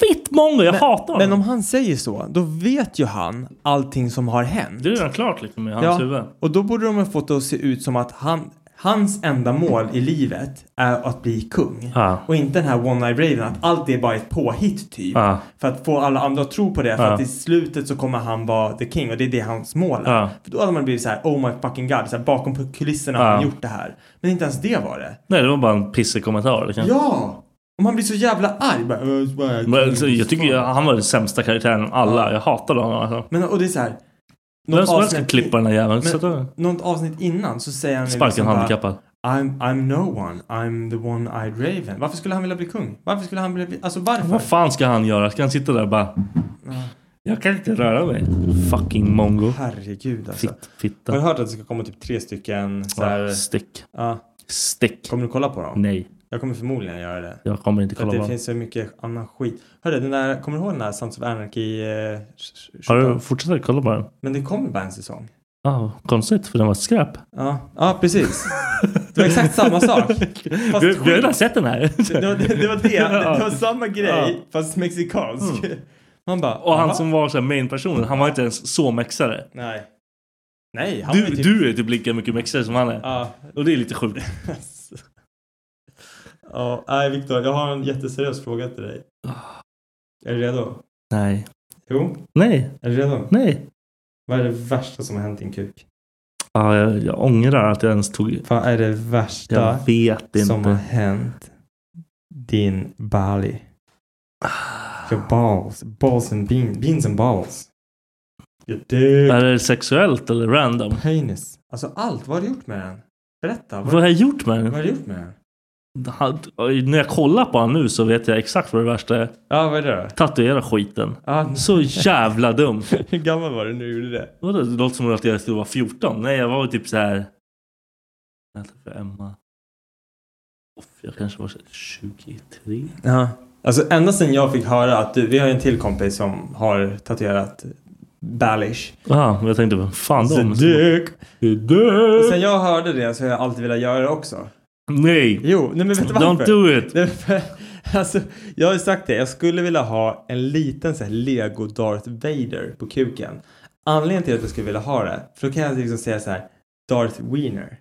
Fitt mongo, jag hatar honom. Men om han säger så, då vet ju han allting som har hänt. Det är redan klart liksom i hans huvud. och då borde de ha fått det att se ut som att han, hans enda mål i livet är att bli kung. Ja. Och inte den här One Eye Raven, att allt är bara ett påhitt typ. Ja. För att få alla andra att tro på det. För Ja. att i slutet så kommer han vara the king och det är det hans mål är. Ja. För då hade man blivit så här, oh my fucking god, så här, bakom kulisserna har Ja. han gjort det här. Men inte ens det var det. Nej, det var bara en pissig kommentar. Liksom. Ja! Och man blir så jävla arg. Bara, "Äh, så Men, alltså, jag tycker ju, han var den sämsta karaktären av alla. Jag hatade honom. Alltså. Men och det är så här. Vem som helst kan klippa den här jäveln. Så Men, något avsnitt innan så säger han ju Sparka en liksom handikappad. I'm, I'm no one, I'm the one-eyed raven. Varför skulle han vilja bli kung? Varför skulle han vilja bli, alltså varför? Vad fan ska han göra? Ska han sitta där och bara... Jag kan inte röra mig. Fucking mongo. Herregud alltså. Fitt, fitta. Har du hört att det ska komma typ tre stycken så här, Ja, stick. Ja. Stick. Kommer du kolla på dem? Nej. Jag kommer förmodligen göra det. Jag kommer inte För kolla det på dem. finns så mycket annan skit. Hörru, den där, kommer du ihåg den där Sons of Anarchy? Eh, Har du fortsatt kolla på den? Men det kommer bara en säsong. Ja, konstigt för den var skräp. Ja, ja precis. Det var exakt samma sak. Fast Vi, vi har redan sett den här. Det var det, det, var det. det var samma grej fast mexikansk. Man bara, Och han "Va?" som var så main-personen, han var inte ens så mexare. Nej. Nej, han var Du, ju typ... du är typ lika mycket mexare som han är. Ja. Och det är lite sjukt. Ja, nej Viktor, jag har en jätteseriös fråga till dig. Är du redo? Nej. Jo. Nej. Är du redo? Nej. Vad är det värsta som har hänt din kuk? Ja, jag, jag ångrar att jag ens tog... Vad är det värsta Jag vet som har inte. hänt din bali? Your balls. Balls and beans. Beans and balls. Your dick. Är det sexuellt eller random? Penis. Alltså allt. Vad har du gjort med den? Berätta. Vad har jag gjort med Vad den? har du gjort med den? När jag kollar på honom nu så vet jag exakt vad det värsta är. Ja, vad är det då? Tatuera skiten. Ja. Så jävla dum. Hur gammal var du när du gjorde det? Vadå, Det låter som att jag skulle vara 14. Nej, jag var typ så här. Vänta för Emma. Jag kanske var så här 23. Ja. Alltså ända sedan jag fick höra att du, vi har ju en till kompis som har tatuerat Balish. Ja, men jag tänkte, fan de? Sen jag hörde det så har jag alltid velat göra det också. Nej! Jo, nej men vet du Don't varför? do it! Alltså, jag har ju sagt det, jag skulle vilja ha en liten så här Lego Darth Vader på kuken. Anledningen till att jag skulle vilja ha det, för då kan jag liksom säga så här Darth Wiener.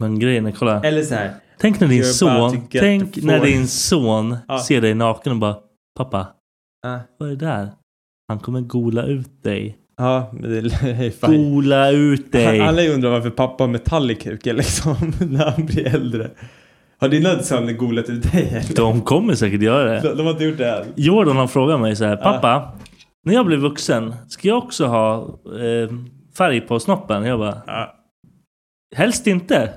Men grejen är, kolla. Eller så här. Tänk när din son, tänk när din son Ja. ser dig naken och bara Pappa, Ja. vad är det där? Han kommer gola ut dig. Ja, det är fine. Gola ut dig! Alla undrar varför pappa har metall i kuken liksom när han blir äldre. Har dina söner golat ut dig eller? De kommer säkert göra det. De, de har inte gjort det än. Jordan har frågat mig så här, pappa, när jag blir vuxen, ska jag också ha eh, färg på snoppen? Jag bara, Ja. helst inte.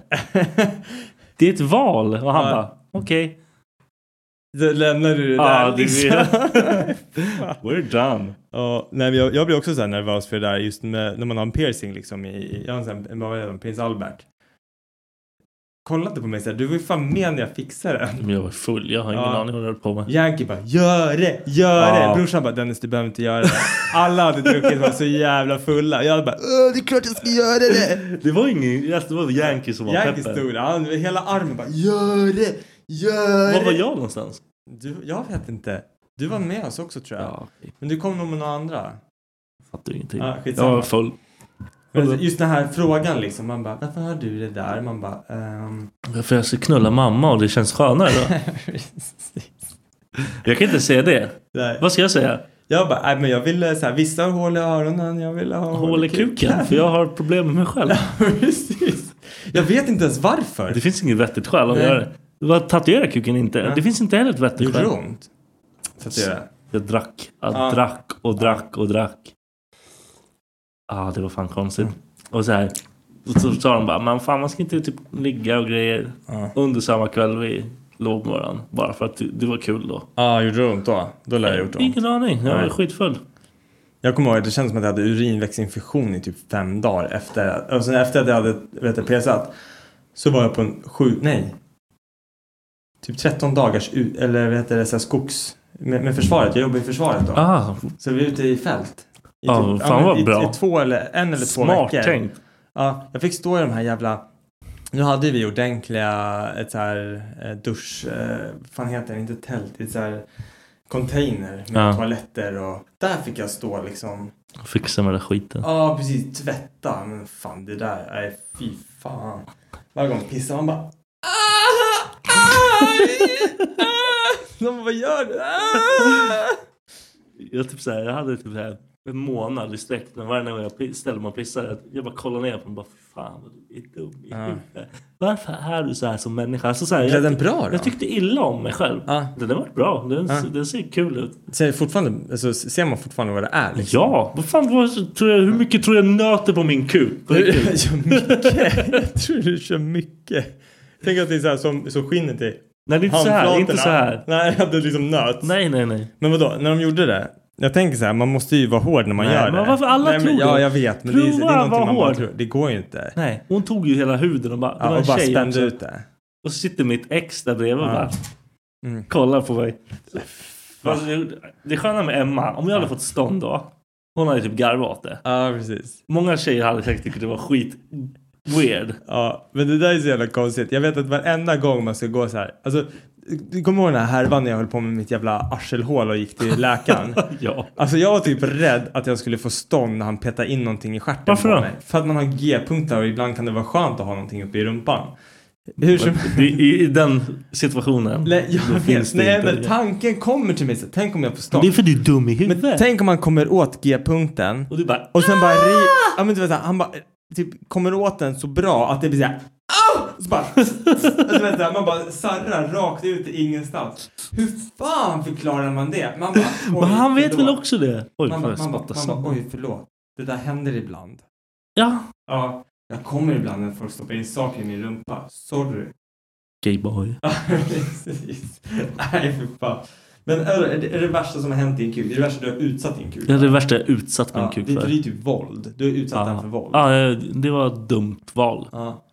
det är ett val. Och han Ja. bara, okej. Då lämnar du det Ja, där det liksom. We're done. Ja, nej, jag, jag blir också så här nervös för det där just med, när man har en piercing liksom i, jag har en sån här, prins Albert. Kolla inte på mig såhär, du var ju fan med när jag fixade den. Men jag var full, jag har ingen Ja. aning vad jag höll på med. Yankee bara, gör det, gör Ja. det! Brorsan bara, Dennis du behöver inte göra det. Alla hade druckit var så jävla fulla. Jag bara, det är klart jag ska göra det! Det var ingen, alltså, det var Yankee som var Yankee peppen. stod där, hela armen bara, gör det, gör Var var jag någonstans? Du, jag vet inte. Du var med oss också tror jag. Ja, okej. Men du kom nog med några andra. Fattar ingenting. Ja, jag var full. Men just den här frågan liksom, man bara, varför har du det där? Man bara, ehm... För jag ska knulla mamma och det känns skönare då. Jag kan inte säga det. Nej. Vad ska jag säga? Jag bara, nej men jag ville så här, vissa har hål i öronen, jag ville ha Hål i kuken? För jag har problem med mig själv. Precis. Jag vet inte ens varför. Det finns inget vettigt skäl att Nej. göra det. Vad tatuerar kuken inte? Nej. Det finns inte heller ett vettigt Gjorde skäl. det ont? Tatuera? Jag drack. Jag Ja. drack och drack och drack. Ja, ah, det var fan konstigt. Och så här. Och så sa de bara, men fan man ska inte typ ligga och grejer under samma kväll vi låg med varandra. Bara för att det, var kul då. Ja, gjorde det ont då? Då lär jag gjort ont. Ingen aning, jag var Nej. skitfull. Jag kommer ihåg att det kändes som att jag hade urinvägsinfektion i typ fem dagar efter, sen efter att jag hade vet pesat. Så var jag på en sju, nej. Typ 13 dagars, eller vad heter det, så här skogs... Med, med försvaret, jag jobbar i försvaret då. Ah, Så vi är ute i fält. I Ja, fan men vad i, bra. I två eller, en eller två smart veckor. tänkt. Ja, jag fick stå i de här jävla... Nu hade vi ordentliga, ett så här eh, dusch... Eh, fan heter det? Inte tält, det är så här container med Ja. toaletter och... Där fick jag stå liksom. Fixa med den skiten. Ja, precis. Tvätta. Men fan, det där... Nej, fy fan. Varje gång pissar man bara... "Ah, aj, ah." De vad gör du? Ah! Jag, typ så här, jag hade typ så här en månad i sträck varje gång jag ställde mig och pissade jag bara kollade ner på den och bara "Fy fan vad du är dum i Ja. huvudet. Varför är du så här som människa? Alltså, så här, Blev jag, den bra då? jag tyckte illa om mig själv. Ja. Den har varit bra. Den, Ja. den ser kul ut. Ser, fortfarande, alltså, ser man fortfarande vad det är? Liksom? Ja, vad fan, vad, tror jag, hur mycket tror jag nöter på min kuk? På. Jag mycket. Jag tror du kör mycket. Tänk att det är så här som, som skinnet är. Nej, det är inte så här. Inte så här. Nej, det liksom nöts. Nej, nej, nej. Men vadå, när de gjorde det? Jag tänker så här, man måste ju vara hård när man Nej, gör men det. varför alla Nej, men, tror Ja, jag vet. Men det är, det är Prova någonting man bara tror. Det går ju inte. Nej, hon tog ju hela huden och bara... Ja, och bara spände ut det. Och så sitter mitt ex där bredvid och Ja. bara Mm. kollar på mig. Alltså, det- sköna med Emma, om jag hade fått stånd då. Hon hade typ garvat det. Ja, precis. Många tjejer hade säkert tyckt det var skit weird. Ja, men det där är så jävla konstigt. Jag vet att varenda gång man ska gå så här. Alltså, du kommer ihåg den här härvan när jag höll på med mitt jävla arselhål och gick till läkaren? Ja. Alltså jag var typ rädd att jag skulle få stånd när han petade in någonting i stjärten Varför på då? mig. För att man har G-punkter och ibland kan det vara skönt att ha någonting uppe i rumpan. Hur som I, i, den situationen. Nej, jag vet. finns Nej, inte. men tanken kommer till mig så tänk om jag får stånd. Det är för du är dum i huvudet. Men tänk om man kommer åt G-punkten Och du bara... och sen bara ri- ja, men du vet, han bara typ kommer åt den så bra att det blir såhär så bara, du vet, så här, man bara sarrar rakt ut i ingenstans. Hur fan förklarar man det? Man bara, Men han vet förlåt. väl också det? Oj, Man jag man, bara, spotta man bara, oj förlåt. Det där händer ibland. Ja. Ja, jag kommer ibland när folk stoppar in saker i min rumpa. Sorry. Gayboy. Ja, precis. Nej, för fan. Men är det, är det värsta som har hänt i en kuk? Det är det värsta du har utsatt din kuk Det är det värsta jag utsatt min Ja, kuk det, för. för det är typ våld. Du har utsatt den för våld. Ja, det var ett dumt val. Ja.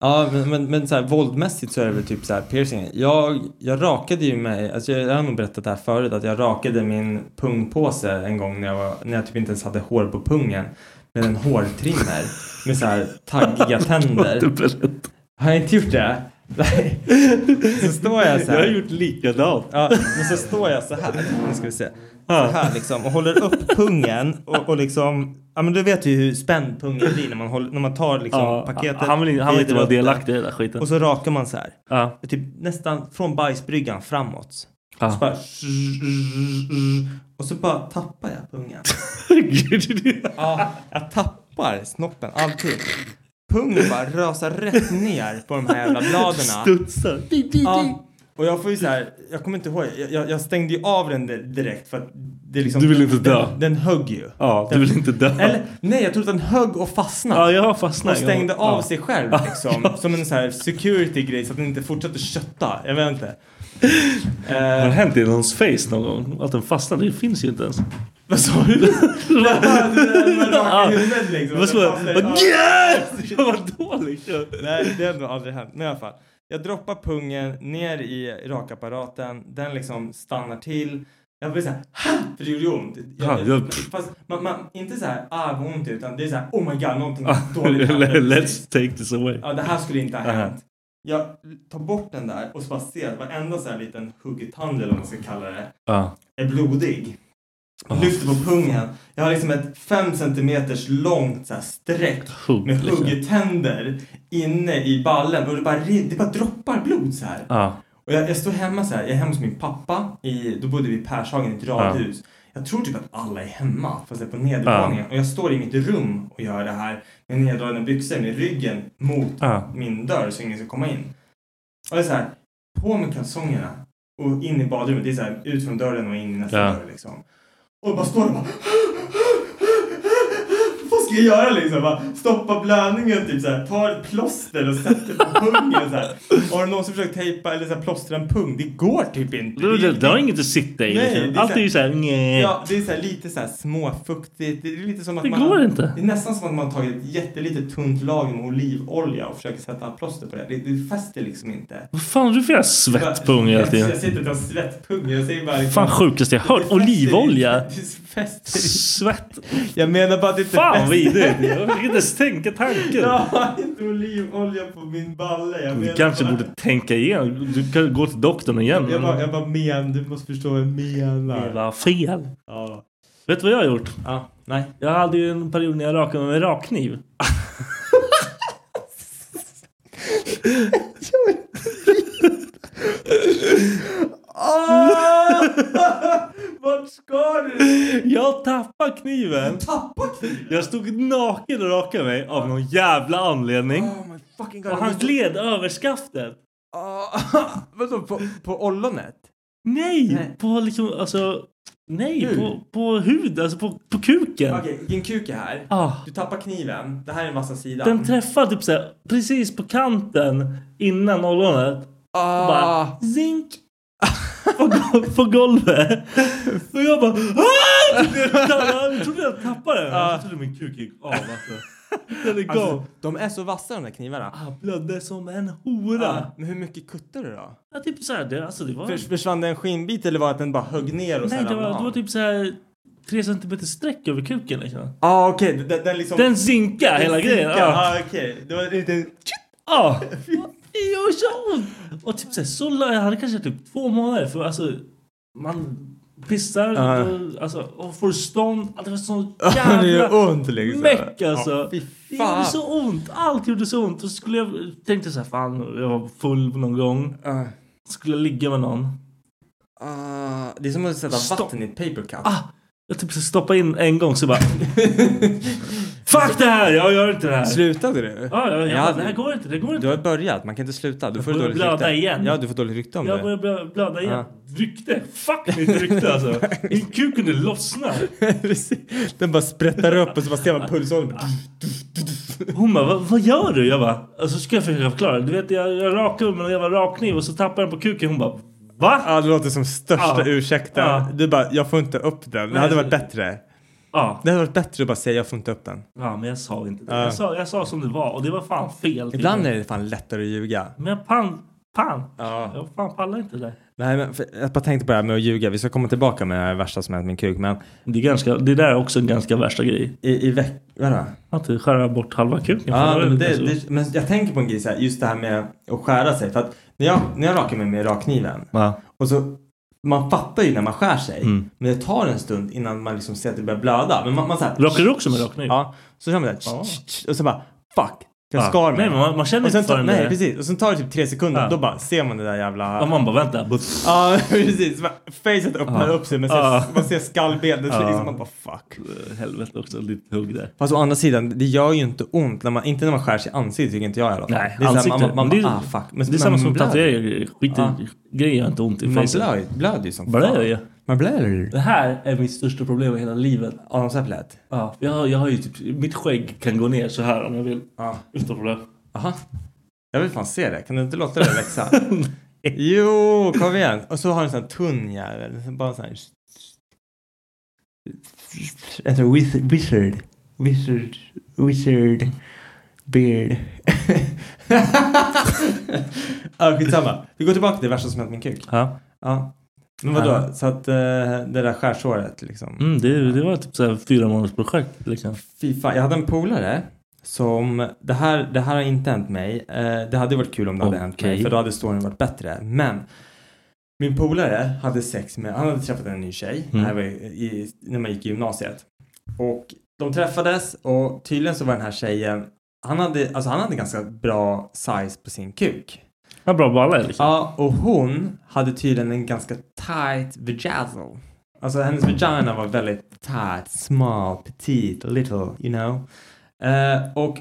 Ja, men, men, men så här, våldmässigt så är det väl typ så här piercing. Jag, jag rakade ju mig, alltså jag, jag har nog berättat det här förut, att jag rakade min pungpåse en gång när jag, var, när jag typ inte ens hade hår på pungen. Med en hårtrimmer. med så här taggiga tänder. Har jag inte gjort det? Nej. Så står jag så här. Jag har gjort likadant. Ja, men så står jag så här. Nu ska vi se. Så här liksom och håller upp pungen och, och liksom Ja men du vet ju hur spänd pungen blir när man, håller, när man tar liksom Ja, paketet. han vill, han vill inte vara delaktig i den där skiten. Och så rakar man så här. Ja. Typ nästan från bajsbryggan framåt. Ja. Så bara, och så bara tappar jag pungen. ja, jag tappar snoppen alltid. Pungen bara rasar rätt ner på de här jävla bladen. Studsar. Ja. Och jag får ju så här, jag kommer inte ihåg, jag, jag, stängde ju av den di- direkt för att det liksom, Du vill inte dö. Den, den högg ju. Ja, du vill inte dö. Eller nej, jag tror att den högg och fastnade. Ja, jag har fastnat Och stängde av Ja. sig själv liksom. ja. Som en så här security grej så att den inte fortsätter kötta. Jag vet inte. Har det hänt i någons face någon gång? Att den fastnade? Det finns ju inte ens. Vad sa du? Liksom. Vad så? Vad- Ja. Yes! Var dålig. Nej, det har nog aldrig hänt. Men i alla fall. Jag droppar pungen ner i rakapparaten. Den liksom stannar till. Jag blir såhär, för det gjorde ont. Ja, Jag, jag- fast man, man, inte såhär, ah vad ont utan det är såhär, oh my god, någonting dåligt. Let's take this away. Ja, det här skulle inte ha hänt. Jag tar bort den där och så bara ser att varenda så här liten hugget tand eller vad man ska kalla det Ja. är blodig. Ah. Lyfter på pungen. Jag har liksom ett fem centimeters långt så här streck Hugg, med liksom. huggetänder inne i ballen och det bara, det bara droppar blod så här. Ja. Och jag, jag står hemma så här, jag är hemma hos min pappa, i, då bodde vi i Pershagen i ett radhus. Jag tror typ att alla är hemma, fast jag är på nedervåningen. Och jag står i mitt rum och gör det här med neddragna byxor med ryggen mot min dörr så ingen ska komma in. Och jag är så här, på med kalsongerna och in i badrummet. Det är så här, ut från dörren och in i nästa dörr liksom. Och bara står och bara... Vad ska jag göra liksom? Stoppa blödningen, typ såhär, ta ett plåster och sätta på pungen såhär. Har du någonsin försökt tejpa eller såhär, plåstra en pung? Det går typ inte. Det, det, det har inget att sitta i. Nej, liksom. det är Allt är ju såhär, nej. Ja, det är så här, lite så här småfuktigt. Det är lite som att Det man går inte. Det är nästan som att man har tagit ett jättelitet tunt lager med olivolja och försöker sätta plåster på det. Det, det fäster liksom inte. Vad fan har du för jävla svettpung hela tiden? jag sitter inte och svettpung. Jag säger bara liksom, Fan sjukaste jag hört. Olivolja. Svett. Jag menar bara att det inte Fan fäster. Vidrigt. Jag fick inte ens tänka tanken. Jag har inte olivolja på min balle. Jag Du kanske bara, borde tänka igenom. Du kan gå till doktorn igen. Jag bara, jag bara men, du måste förstå vad jag menar. Det var fel. Ja. Vet du vad jag har gjort? Ja, nej. Jag hade ju en period när jag rakade mig med rakkniv. Ah! Vart ska du? Jag tappade kniven. Tappa kniven? Jag stod naken och rakade mig av någon jävla anledning. Oh my fucking god. Och han gled över skaftet. Ah, vadå, på, på ollonet? Nej, Nej. på liksom, alltså... Nej, på, på hud, alltså på, på kuken. Okej, din kuk är här. Ah. Du tappar kniven. Det här är den vassa sidan. Den träffade typ såhär, precis på kanten innan ollonet. Och ah. bara zink! På, på golvet. Och jag bara "Ah!" Typ jag trodde jag tappade den. Jag trodde min kuk gick av alltså. Den är Alltså, gav. de är så vassa de där knivarna. Ah, blödde som en hora. Ah, men hur mycket kuttade du då? Ja, typ såhär, det, alltså det var... Förs- Försvann det en skinnbit eller var det att den bara högg ner och Nej, det var, det var typ såhär tre centimeter streck över kuken liksom. Ah, okej. Den, den liksom... Den zinka hela grejen. Ja. Ah, okej. Det var lite... Ja. Det gör så ont. Och typ såhär, så la- jag hade kanske typ två månader för alltså man pissar Ja. och, alltså, och får stånd. Det var så det jävla gör ont liksom. meck alltså. Fy det gjorde så ont. Allt gjorde så ont. Och så skulle jag tänkte så här, fan jag var full någon gång. Ah. Skulle jag ligga med någon. Ah, det är som att sätta Stopp. vatten i ett paper cup. Ah, jag typ så stoppa in en gång så bara Fuck det här, jag gör inte det här. Slutade du? Ja, ja, ja, det här går inte, det går Du inte. har börjat, man kan inte sluta. Du Jag får börjar dåligt blöda rykte. igen. Ja, du får dåligt rykte om Jag det. börjar blö- blöda igen. Ja. Rykte? Fuck mitt rykte alltså. Min kuk kunde lossna. Den bara sprättar upp och så bara ser man pulsådern. Hon bara, vad, vad gör du? Jag bara, alltså ska jag försöka förklara. Du vet jag, jag rakade med en jävla rakkniv och så tappade jag den på kuken. Hon bara, va? Ja, det låter som största Ja. ursäkten. Ja. Du bara, jag får inte upp den. Det hade varit bättre. Ja. Det hade varit bättre att bara säga, jag får inte upp den. ja, men jag sa inte det. Ja. Jag, sa, jag sa som det var och det var fan fel. Ibland är det fan lättare att ljuga. Men pan, pan. Ja. Jag fan pallar inte det. Nej, men för, jag bara tänkte på det här med att ljuga. Vi ska komma tillbaka med det här värsta som hänt min kuk. Men Det, är ganska, det där är också en ganska värsta grej. i, i veck... Vadå? Att skära bort halva kuken. Ja, Fan, men, det, det, så- det, men jag tänker på en grej så här, just det här med att skära sig. För att när jag, när jag rakar mig med rakkniven Ja. och så man fattar ju när man skär sig. Mm. Men det tar en stund innan man liksom ser att det börjar blöda. Men man, man så här, Rakar du också med rakkniv? Ja, så kör man Ja. och så bara fuck. Jag Ja. skar mig. Nej, men man, man känner och sen inte för nej, precis. Och sen tar det typ tre sekunder. Ja. Då bara ser man det där jävla... Ja, man bara vänta. But, Ja, precis. Facet öppnar Ja. upp sig. Man ser, Ja. man ser skallbenet. Ja. Liksom, man bara fuck. helvete också, lite hugg där. Fast å andra sidan, det gör ju inte ont. När man, inte när man skär sig i ansiktet tycker inte jag i alla fall. Nej, det är så här, man, man, det, bara, ah fuck. Men det är samma man som blöder. tatueringar. Skit i Ja. grejer gör inte ont i Man facet. blöder, blöder ju som Blöder fan. ju. Man blöder. Det här är mitt största problem i hela livet. Adamsäpplet? Ja, jag, har- jag har ju typ, mitt skägg kan gå ner så här om jag vill. Ja. Utan problem. Aha. Jag vill fan se det. Kan du inte låta det växa? jo, kom igen. Och så har du en sån här tunn jävel. Bara sån här... Sån wizard. Wizard. Wizard. Beard. ja, skitsamma. Vi går tillbaka till det värsta som hänt min kuk. Ja. Ja. Men vadå? Så att eh, det där skärsåret liksom. Mm, det, det var typ så här fyra månaders projekt liksom. Fy fan, jag hade en polare som, det här, det här har inte hänt mig. Eh, det hade varit kul om det hade hänt mig för då hade storyn varit bättre. Men min polare hade sex med, han hade träffat en ny tjej. Mm. i, i, när man gick i gymnasiet. Och de träffades och tydligen så var den här tjejen, han hade, alltså han hade ganska bra size på sin kuk. Ja, bra balle liksom. Ja, och hon hade tydligen en ganska tight vajazzle. Alltså hennes vagina var väldigt tight, small, petite, little, you know. Eh, och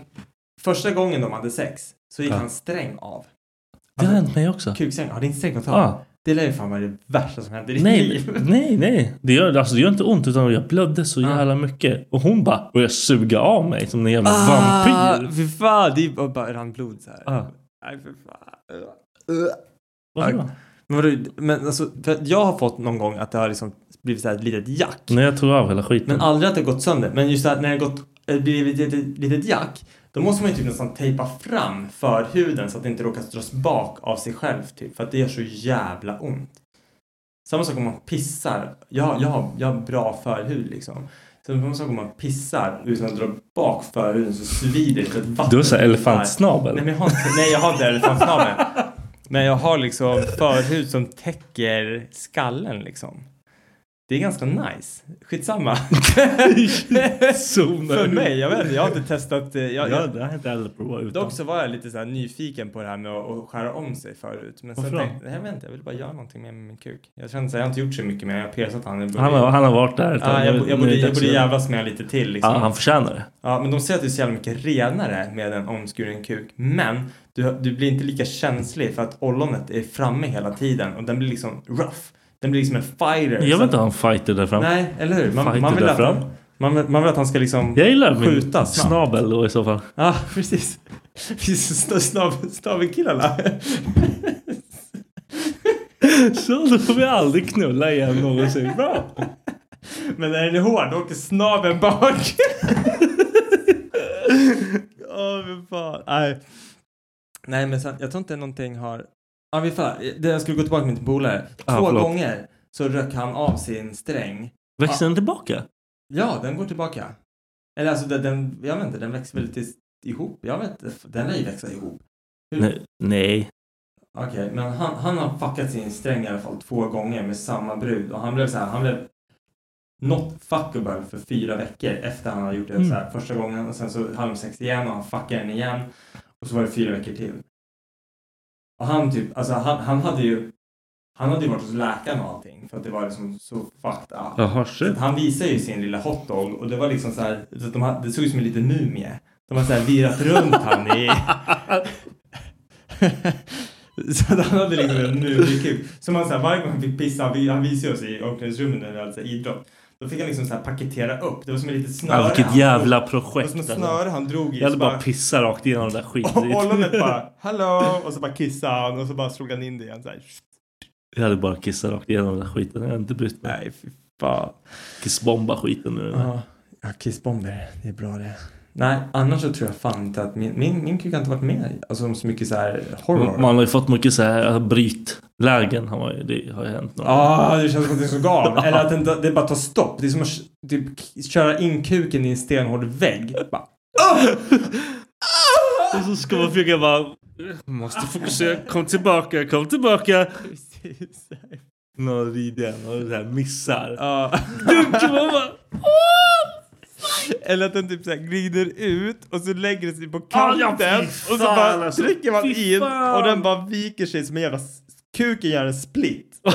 första gången de hade sex så gick Ja. hans sträng av. Det har Alltså, hänt mig också. Kuksträng, har det inte sträng ett tag? Ja. Det lär ju fan vara det värsta som händer i ditt Nej, liv. nej, nej. Det gör, alltså, det gör inte ont utan jag blödde så jävla mycket. Och hon bara började suga av mig som en jävla vampyr. Ah, Fy fan, det bara rann blod så här. Ah. Nej, för fan. Varför då? Men, vadå, men alltså, för jag har fått någon gång att det har liksom blivit så här ett litet jack. När jag tog av hela skiten. Men aldrig att det har gått sönder. Men just att när det har gått, eh, blivit ett litet, litet jack. Då måste man ju typ nästan tejpa fram för huden så att det inte råkar dras bak av sig själv typ. För att det gör så jävla ont. Samma sak om man pissar. Jag, jag, jag har bra förhud liksom. Samma sak om man pissar utan att dra bak förhuden så svider det att. Du har så elefantsnabel. Nej, men jag har inte, nej jag har inte elefantsnabel. Men jag har liksom förhud som täcker skallen liksom. Det är ganska nice. Skitsamma. För mig, jag vet inte, jag har inte testat. eh, Jag, Ja, jag, det har jag inte heller provat utan. dock så var jag lite så nyfiken på det här med att, att skära om sig förut. Men sen Varför då? tänkte jag, vet inte, jag vill bara göra någonting med min kuk. Jag kände så jag har inte gjort så mycket med Jag har persat han. Jag borde, Han har, han har varit där ett tag. ja, jag, jag, är borde, jag borde jävlas med lite till liksom. Ja, han förtjänar det. Ja, men de säger att det är så jävla mycket renare med en omskuren kuk. Men du, du blir inte lika känslig för att ollonet är framme hela tiden och den blir liksom rough. Den blir liksom en fighter. Jag vill inte ha en fighter där fram. Nej, eller hur? Man, man, vill att fram. man, man vill att han ska liksom Jag gillar min skjuta snabbt. snabel då i så fall. Ja, precis. Precis, Snavelkillarna. Så då får vi aldrig knulla igen någonsin. Bra! Men när den är hård, då åker snaveln bak. Åh, för fan. Nej. Nej, men sen, jag tror inte någonting har... Ja, vi det jag skulle gå tillbaka med min polare. Två Ja, förlåt. gånger så rök han av sin sträng. Växer den tillbaka? Ja, den går tillbaka. Eller alltså, den, jag vet inte, den växer väl lite ihop. Jag vet inte, den lär ju växa ihop. Hur- Nej. Nej. Okej, men han, han har fuckat sin sträng i alla fall två gånger med samma brud och han blev så här, han blev not fuckable för fyra veckor efter han hade gjort det Mm. så här första gången och sen så hade de sex igen och han fuckade den igen och så var det fyra veckor till. Och han typ, alltså han, han hade ju han hade ju varit hos läkaren och allting för att det var liksom så fucked up. Jaha, shit. han visade ju sin lilla hotdog och det var liksom så här, så att de hade, det såg ut som en liten mumie. De har så här virat runt han i... så att han hade liksom en mumiekuk. Så man så här, varje gång han fick pissa, han, vi- han visade oss i omklädningsrummet när vi hade så idrott. Då fick han liksom så här paketera upp. Det var som ett litet snöre. Ja, vilket jävla Det var projekt. som ett alltså. snöre han drog i. Jag hade så bara pissat rakt igenom den där skiten. Och ollonet bara, hallå! Och så bara kissade han och så bara slog han in det igen så här. Jag hade bara kissat rakt igenom den där skiten. Jag hade inte brytt mig. Nej, fy fan. Kissbomba skiten nu. Ja, ja kissbomber. Det är bra det. Nej, annars så tror jag fan inte att min, min, min kuk har inte varit med alltså, så mycket så här horror. Man har ju fått mycket så här brytlägen. Har ju, det har ju hänt. Ja, ah, det känns som att det är så gav. Eller att det, inte- det bara tar stopp. Det är som att typ, köra in kuken i en stenhård vägg. Bara, Och så ska man försöka bara... Måste fokusera. Kom tillbaka, kom tillbaka. precis. Någon rider och så här missar. Ja. Dunk, man bara... Eller att den typ så här glider ut och så lägger den sig på kanten och så bara alltså. trycker man in och den bara viker sig som en jävla... Kuken gör en split. Så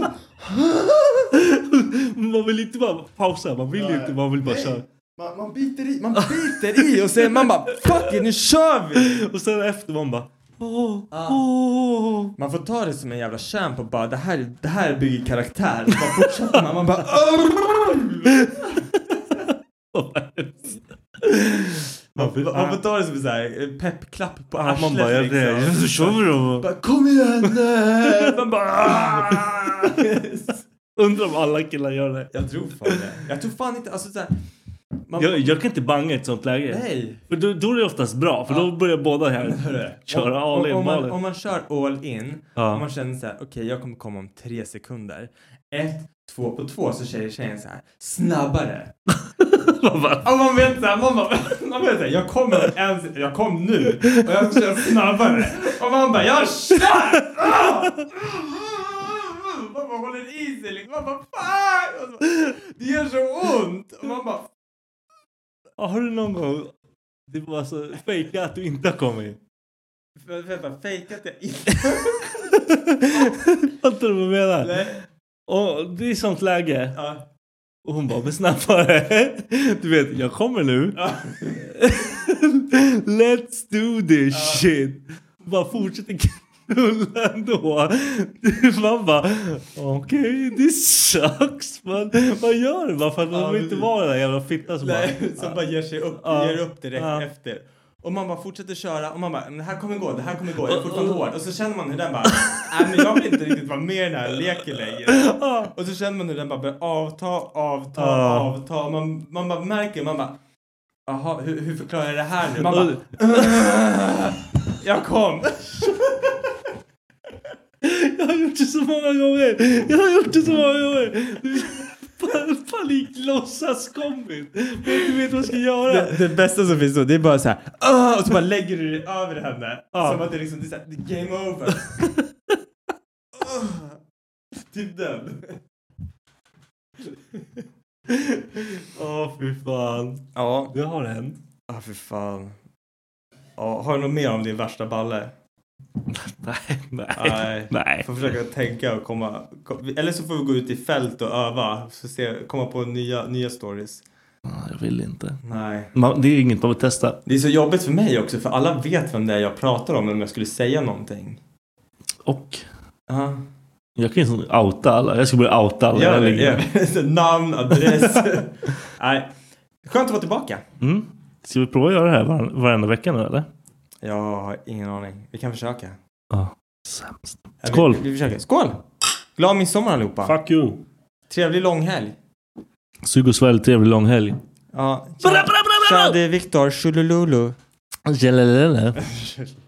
bara, Man vill inte bara pausa. Man vill inte. Man vill bara köra. man, man biter i, man biter i och sen man bara fuck it, nu kör vi! Och sen efter man bara... Åh, Ah. åh. Man får ta det som en jävla champ och bara det här, det här bygger karaktär. Och bara fortsätter man, man bara Man får, ta det som en så eh, peppklapp på Ja, arslet man bara, jag liksom. Så då. Bara, Kom igen! nej." Man bara "Ah." Undrar om alla killar gör det. Jag tror fan det. Jag tror fan inte, alltså såhär. Man, Jag, jag kan inte banga i ett sånt läge. Nej. För då, då är det oftast bra. För då börjar båda här köra om, all in om, man, om man kör all in, Ja. om man känner så här, okej jag kommer komma om tre sekunder. Ett, två på två så säger tjejen så här, snabbare. Man bara, man vet såhär, man, bara, man vet såhär, jag kommer ens, jag kom nu och jag köra snabbare. Och man bara, jag kör! Man bara håller i sig liksom, man bara fan! Det gör så ont! Och man bara, har du någon gång det var så fejka att du inte har kommit? vä- vänta, fejka att jag inte... Fattar du vad jag menar? Nej. Och det är sånt läge. Ja. Och hon bara, men snabbare. Du vet, jag kommer nu. Ja. Let's do this shit. Bara fortsätter. knulla ändå. Man bara, okej, det sucks. Men vad gör du? Varför Ja, de vill inte vara den där jävla fittan som bara... som bara ger sig upp, Ja. ger upp direkt Ja. efter. Och man bara fortsätter köra och man bara, "Men det här kommer gå, det här kommer gå, jag är fortfarande hård. Och så känner man hur den bara, nej men jag vill inte riktigt vara med i den här leken längre. Och så känner man hur den bara börjar avta, avta, Ja. avta. Och man, man bara märker, man bara, jaha, hur, hur förklarar jag det här nu? Man bara, jag kom. Jag har gjort det så många gånger. Jag har gjort det så många gånger. Pa- Panik låtsaskombis. Du vet vad jag ska göra. Det, det bästa som finns då, det är bara så här, "Åh!" och så bara lägger du dig över henne. Ja. Som att det liksom, det är, så här, det är game over. Typ den. Åh fy fan. Ja. Jag har en. Ja, för fan. Ja, har du något mer om din värsta balle? Nej, nej, Nej. Får försöka tänka och komma... kom- Eller så får vi gå ut i fält och öva. Så se, komma på nya, nya stories. Ja, Jag vill inte. Nej. Man, det är inget man vill testa. Det är så jobbigt för mig också för alla vet vem det är jag pratar om om jag skulle säga någonting. Och Ja. jag kan ju outa alla. Jag ska börja outa alla. Gör det, det. Namn, adress. Nej. Skönt att vara tillbaka. Mm. Ska vi prova att göra det här var, varenda vecka nu eller? Jag har ingen aning. Vi kan försöka. Ja. Sämst. Ja, Skål! Vi, vi försöker. Skål! Glad midsommar allihopa. Fuck you! Trevlig långhelg. Sug och svälj, trevlig lång helg. Ja. Tja, tja det är Viktor. Tjolululu. Tjallalala.